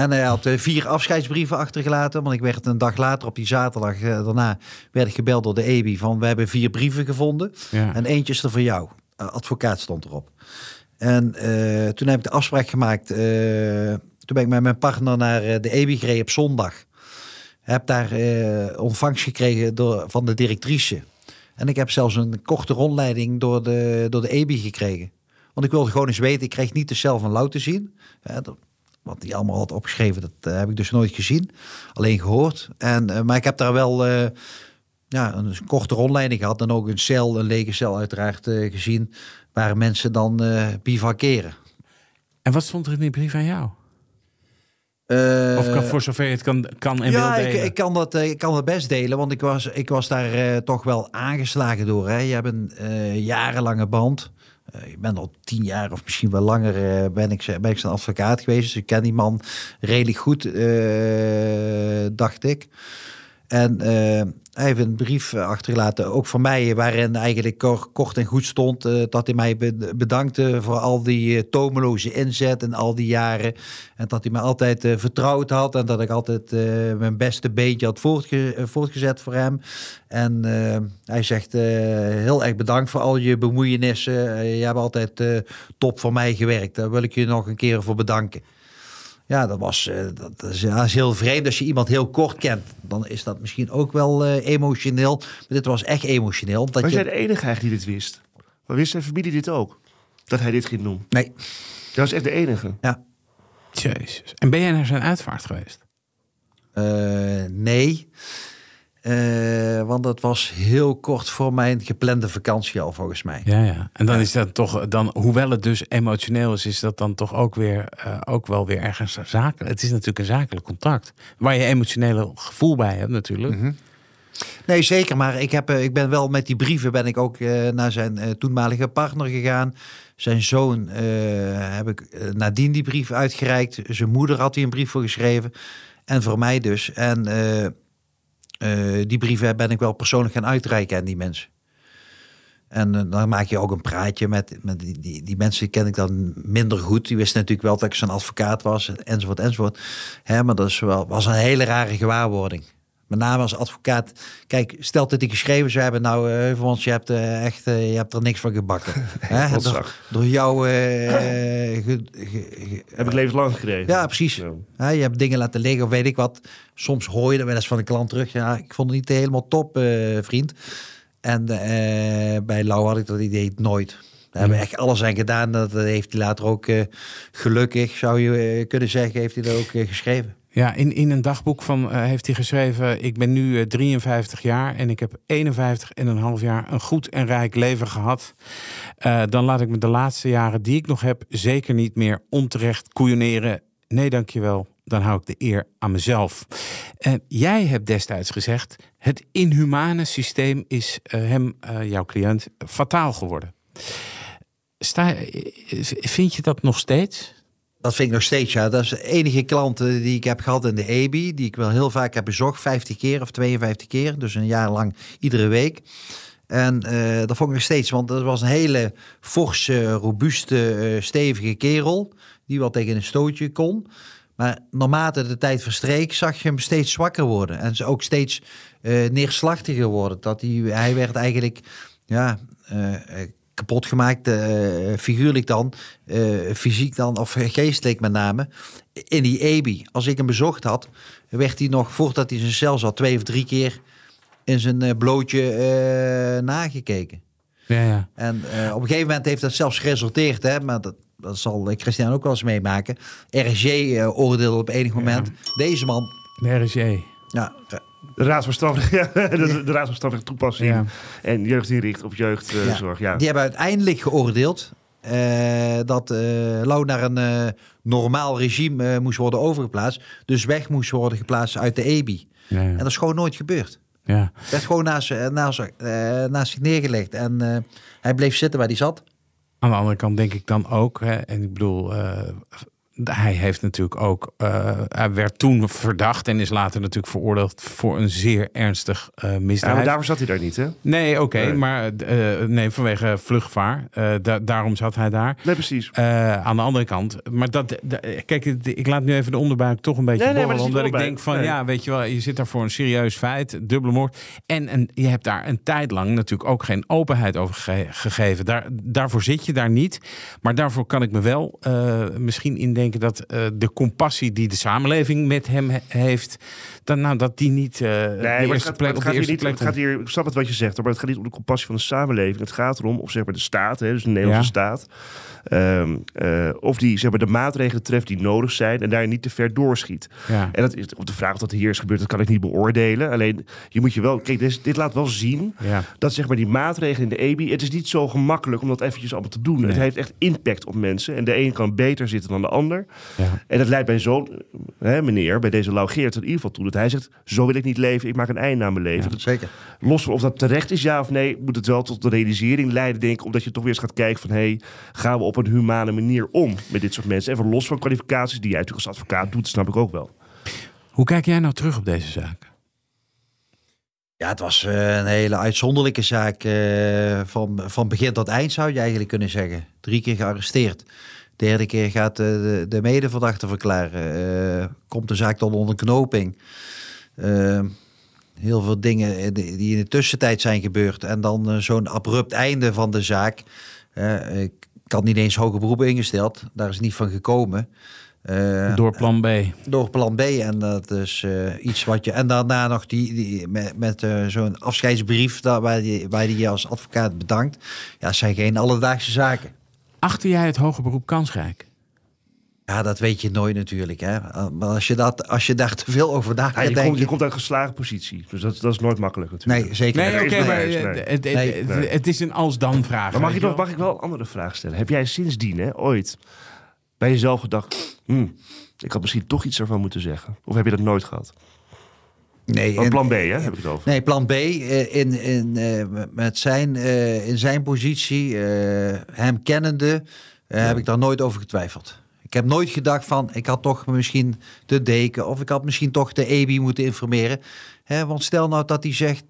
B: En hij had eh, vier afscheidsbrieven achtergelaten. Want ik werd een dag later op die zaterdag eh, daarna werd ik gebeld door de EBI van we hebben vier brieven gevonden.
C: Ja.
B: En eentje is er voor jou. Eh, advocaat stond erop. En eh, toen heb ik de afspraak gemaakt. eh, toen ben ik met mijn partner naar de EBI gereden op zondag. Heb daar ontvangst gekregen door, van de directrice. En ik heb zelfs een korte rondleiding door de, door de EBI gekregen. Want ik wilde gewoon eens weten, ik kreeg niet de cel van Lau te zien. Ja, wat hij allemaal had opgeschreven, dat heb ik dus nooit gezien. Alleen gehoord. En, maar ik heb daar wel ja, een korte rondleiding gehad. En ook een cel, een lege cel uiteraard eh, gezien. Waar mensen dan eh bivakeren.
C: En wat stond er in die brief aan jou?
B: Eh,
C: Of kan, voor zover je het kan, kan en
B: ja,
C: wil
B: ik,
C: delen?
B: ik, kan dat, ik kan dat best delen, want ik was, ik was daar toch wel aangeslagen door. Hè. Je hebt een jarenlange band. Ik ben al tien jaar of misschien wel langer ben, ik, ben ik zijn advocaat geweest. Dus ik ken die man redelijk goed, dacht ik. En eh, hij heeft een brief eh, achtergelaten, ook van mij, waarin eigenlijk kor- kort en goed stond eh, dat hij mij be- bedankte voor al die tomeloze inzet en al die jaren. En dat hij me altijd vertrouwd had en dat ik altijd mijn beste beentje had voortge- voortgezet voor hem. En hij zegt heel erg bedankt voor al je bemoeienissen. Je hebt altijd top voor mij gewerkt. Daar wil ik je nog een keer voor bedanken. Ja, dat was eh, dat, is, ja, is heel vreemd als je iemand heel kort kent. Dan is dat misschien ook wel eh, emotioneel. Maar dit was echt emotioneel. Dat
D: Was
B: je...
D: jij de enige eigenlijk die dit wist? Maar wist zijn familie dit ook? Dat hij dit ging doen?
B: Nee,
D: Dat was echt de enige.
B: ja.
C: Jezus. En ben jij naar zijn uitvaart geweest?
B: Eh, nee. Eh, want dat was heel kort voor mijn geplande vakantie al, volgens mij.
C: Ja, ja. En dan is dat toch, dan, hoewel het dus emotioneel is, is dat dan toch ook weer, eh, ook wel weer ergens zakelijk. Het is natuurlijk een zakelijk contact. Waar je emotionele gevoel bij hebt, natuurlijk.
B: Nee, zeker. Maar ik, heb, eh, ik ben wel met die brieven ben ik ook naar zijn toenmalige partner gegaan. Zijn zoon heb ik nadien die brief uitgereikt. Zijn moeder had hij een brief voor geschreven. En voor mij dus. En eh, die brieven ben ik wel persoonlijk gaan uitreiken aan die mensen. En eh, dan maak je ook een praatje met, met die, die, die mensen ken ik dan minder goed. Die wisten natuurlijk wel dat ik zijn advocaat was, enzovoort, enzovoort. Hè, maar dat is wel, was een hele rare gewaarwording. Met name als advocaat. Kijk, stel dat die geschreven zou hebben, nou, uh, want je hebt uh, echt, uh, je hebt er niks van gebakken. Hè? Door, door, jou. Ge,
D: ge, Heb ik levenslang gekregen.
B: Ja, precies. Ja. Ja, je hebt dingen laten liggen, of weet ik wat. Soms hoor je er wel eens van de klant terug. Ja, ik vond het niet helemaal top, eh, vriend. En bij Lau had ik dat idee nooit. Daar hebben we echt alles aan gedaan. Dat heeft hij later ook gelukkig, zou je kunnen zeggen, heeft hij dat ook geschreven.
C: Ja, in, in een dagboek van, uh, heeft hij geschreven: Ik ben nu uh, 53 jaar en ik heb 51 en een half jaar een goed en rijk leven gehad. Uh, dan laat ik me de laatste jaren die ik nog heb zeker niet meer onterecht koeioneren. Nee, dankjewel. Dan hou ik de eer aan mezelf. Jij hebt destijds gezegd: het inhumane systeem is hem, jouw cliënt, fataal geworden. Vind je dat nog steeds?
B: Dat vind ik nog steeds, ja. Dat is de enige klant die ik heb gehad in de EBI, die ik wel heel vaak heb bezocht, 50 keer of 52 keer, dus een jaar lang iedere week. En uh, dat vond ik nog steeds, want dat was een hele forse, robuuste, uh, stevige kerel, die wel tegen een stootje kon. Maar naarmate de tijd verstreek, zag je hem steeds zwakker worden. En ze ook steeds uh, neerslachtiger worden. Dat hij, hij werd eigenlijk, ja, kapot gemaakt, uh, figuurlijk dan, uh, fysiek dan, of geestelijk met name, in die EBI. Als ik hem bezocht had, werd hij nog, voordat hij zijn cel zat, twee of drie keer in zijn uh, blootje nagekeken.
C: Ja, ja.
B: En op een gegeven moment heeft dat zelfs geresulteerd, hè, maar dat, dat zal Christian ook wel eens meemaken. RSJ oordeelde op enig moment, ja. deze man...
C: De RSJ.
B: Ja,
D: de Raad van Strafrecht, ja, de, de Raad van Strafrecht toepassing ja. en jeugdinricht op jeugdzorg. Ja.
B: ja. Die hebben uiteindelijk geoordeeld uh, dat uh, Lau naar een uh, normaal regime moest worden overgeplaatst. Dus weg moest worden geplaatst uit de EBI. Ja, en dat is gewoon nooit gebeurd.
C: Ja.
B: Werd gewoon naast, naast, naast zich neergelegd. En hij bleef zitten waar hij zat.
C: Aan de andere kant denk ik dan ook, hè, en ik bedoel, hij heeft natuurlijk ook, uh, hij werd toen verdacht en is later natuurlijk veroordeeld voor een zeer ernstig uh, misdrijf.
D: Ja, maar daarvoor zat hij daar niet, hè?
C: Nee, oké, okay, nee. maar uh, nee, vanwege vluchtgevaar. Da daarom zat hij daar.
D: Nee, precies.
C: aan de andere kant, maar dat, kijk, ik laat nu even de onderbuik toch een beetje
D: nee, nee,
C: borrelen, omdat ik denk van, ja, weet je wel, je zit daar voor een serieus feit, dubbele moord, en, en je hebt daar een tijd lang natuurlijk ook geen openheid over ge gegeven. Daar, daarvoor zit je daar niet, maar daarvoor kan ik me wel misschien indenken dat uh, de compassie die de samenleving met hem he heeft, dan, nou, dat die niet uh,
D: nee,
C: de eerste
D: gaat,
C: plek op de eerste
D: niet,
C: plek
D: het gaat hier, Ik snap het wat je zegt, maar het gaat niet om de compassie van de samenleving. Het gaat erom of zeg maar de staat, hè, dus de Nederlandse ja. staat, um, uh, of die zeg maar, de maatregelen treft die nodig zijn en daar niet te ver doorschiet.
C: Ja.
D: En dat is, op de vraag of dat hier is gebeurd, dat kan ik niet beoordelen. Alleen je moet je wel, kijk, dit, dit laat wel zien
C: ja.
D: dat zeg maar die maatregelen in de EBI, het is niet zo gemakkelijk om dat eventjes allemaal te doen.
C: Nee.
D: Het heeft echt impact op mensen en de een kan beter zitten dan de ander.
C: Ja.
D: En dat leidt bij zo'n meneer, bij deze Laugeert in ieder geval toe... dat hij zegt, zo wil ik niet leven, ik maak een einde aan mijn leven. Dat-
B: Zeker.
D: Los van of dat terecht is, ja of nee... moet het wel tot de realisering leiden, denk ik... omdat je toch weer eens gaat kijken van... hey, gaan we op een humane manier om met dit soort mensen? Even los van kwalificaties die jij natuurlijk als advocaat doet... snap ik ook wel.
C: Hoe kijk jij nou terug op deze zaak?
B: Ja, het was eh, een hele uitzonderlijke zaak. eh, van, van begin tot eind zou je eigenlijk kunnen zeggen. Drie keer gearresteerd. Derde keer gaat eh, de, de medeverdachte verklaren. Eh, komt de zaak tot onder knoping. Eh, heel veel dingen die die in de tussentijd zijn gebeurd. En dan zo'n abrupt einde van de zaak. Eh, ik had niet eens hoger beroep ingesteld. Daar is niet van gekomen. Eh,
C: Door plan B.
B: door plan B. En dat is eh, iets wat je. En daarna nog die, die met, met eh, zo'n afscheidsbrief daar, waar, die, waar die je als advocaat bedankt. Ja, dat zijn geen alledaagse zaken.
C: Achter jij het hoger beroep kansrijk?
B: Ja, dat weet je nooit natuurlijk. Hè? Maar als je, dat, als je daar te veel over
D: Ja,
B: nadenkt,
D: je,
B: denk
D: komt, je
B: je...
D: komt uit een geslagen positie. Dus dat, dat is nooit makkelijk natuurlijk.
B: Nee, zeker
C: Nee,
B: niet.
C: oké,
D: nee,
C: maar
D: nee,
C: eh,
D: nee.
C: het, het-
B: Nee,
C: het-
D: nee.
C: het is een als-dan vraag.
D: Maar mag, ik
C: je
D: nog,
C: wel?
D: mag ik wel een andere vraag stellen? Heb jij sindsdien hè, ooit bij jezelf gedacht... "Hmm, ik had misschien toch iets ervan moeten zeggen? Of heb je dat nooit gehad?
B: Nee, en-
D: plan B, hè, heb ik het over.
B: Nee, plan B. eh, In, in, eh, met zijn, eh, in zijn positie, eh, hem kennende, eh, heb ik daar nooit over getwijfeld. Ik heb nooit gedacht van, ik had toch misschien de deken of ik had misschien toch de EBI moeten informeren. Hè, want stel nou dat hij zegt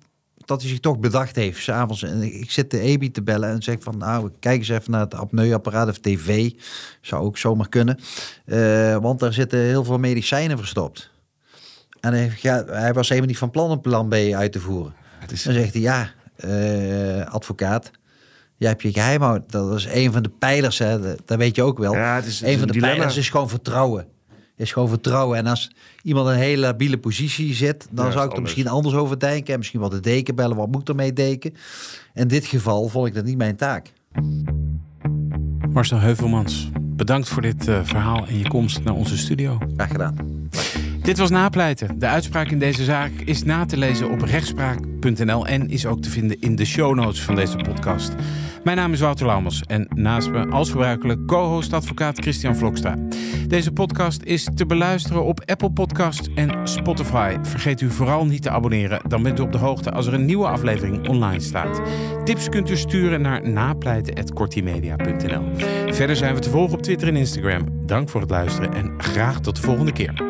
B: dat hij zich toch bedacht heeft, s'avonds. En ik zit de EBI te bellen en zeg van, nou, kijk eens even naar het apneuapparaat of tv. Zou ook zomaar kunnen. Eh, want daar zitten heel veel medicijnen verstopt. En hij, ja, hij was helemaal niet van plan om plan B uit te voeren.
D: Het is,
B: Dan zegt hij, ja, eh, advocaat, jij hebt je geheim houden. Dat is een van de pijlers, hè. dat, weet je ook wel.
D: ja, het is, het is
B: een van de
D: dilemma.
B: pijlers is gewoon vertrouwen. Is gewoon vertrouwen. En als iemand in een hele labiele positie zit, dan
D: Ja,
B: zou ik er
D: anders.
B: misschien anders over denken. En misschien wel de deken bellen, wat moet ik ermee deken? In dit geval vond ik dat niet mijn taak.
C: Marcel Heuvelmans, bedankt voor dit eh, verhaal en je komst naar onze studio.
B: Graag gedaan.
C: Dit was Napleiten. De uitspraak in deze zaak is na te lezen op rechtspraak.nl en is ook te vinden in de show notes van deze podcast. Mijn naam is Wouter Laumels en naast me als gebruikelijk co-host advocaat Christian Vlokstra. Deze podcast is te beluisteren op Apple Podcasts en Spotify. Vergeet u vooral niet te abonneren, dan bent u op de hoogte als er een nieuwe aflevering online staat. Tips kunt u sturen naar napleiten.kortimedia.nl. Verder zijn we te volgen op Twitter en Instagram. Dank voor het luisteren en graag tot de volgende keer.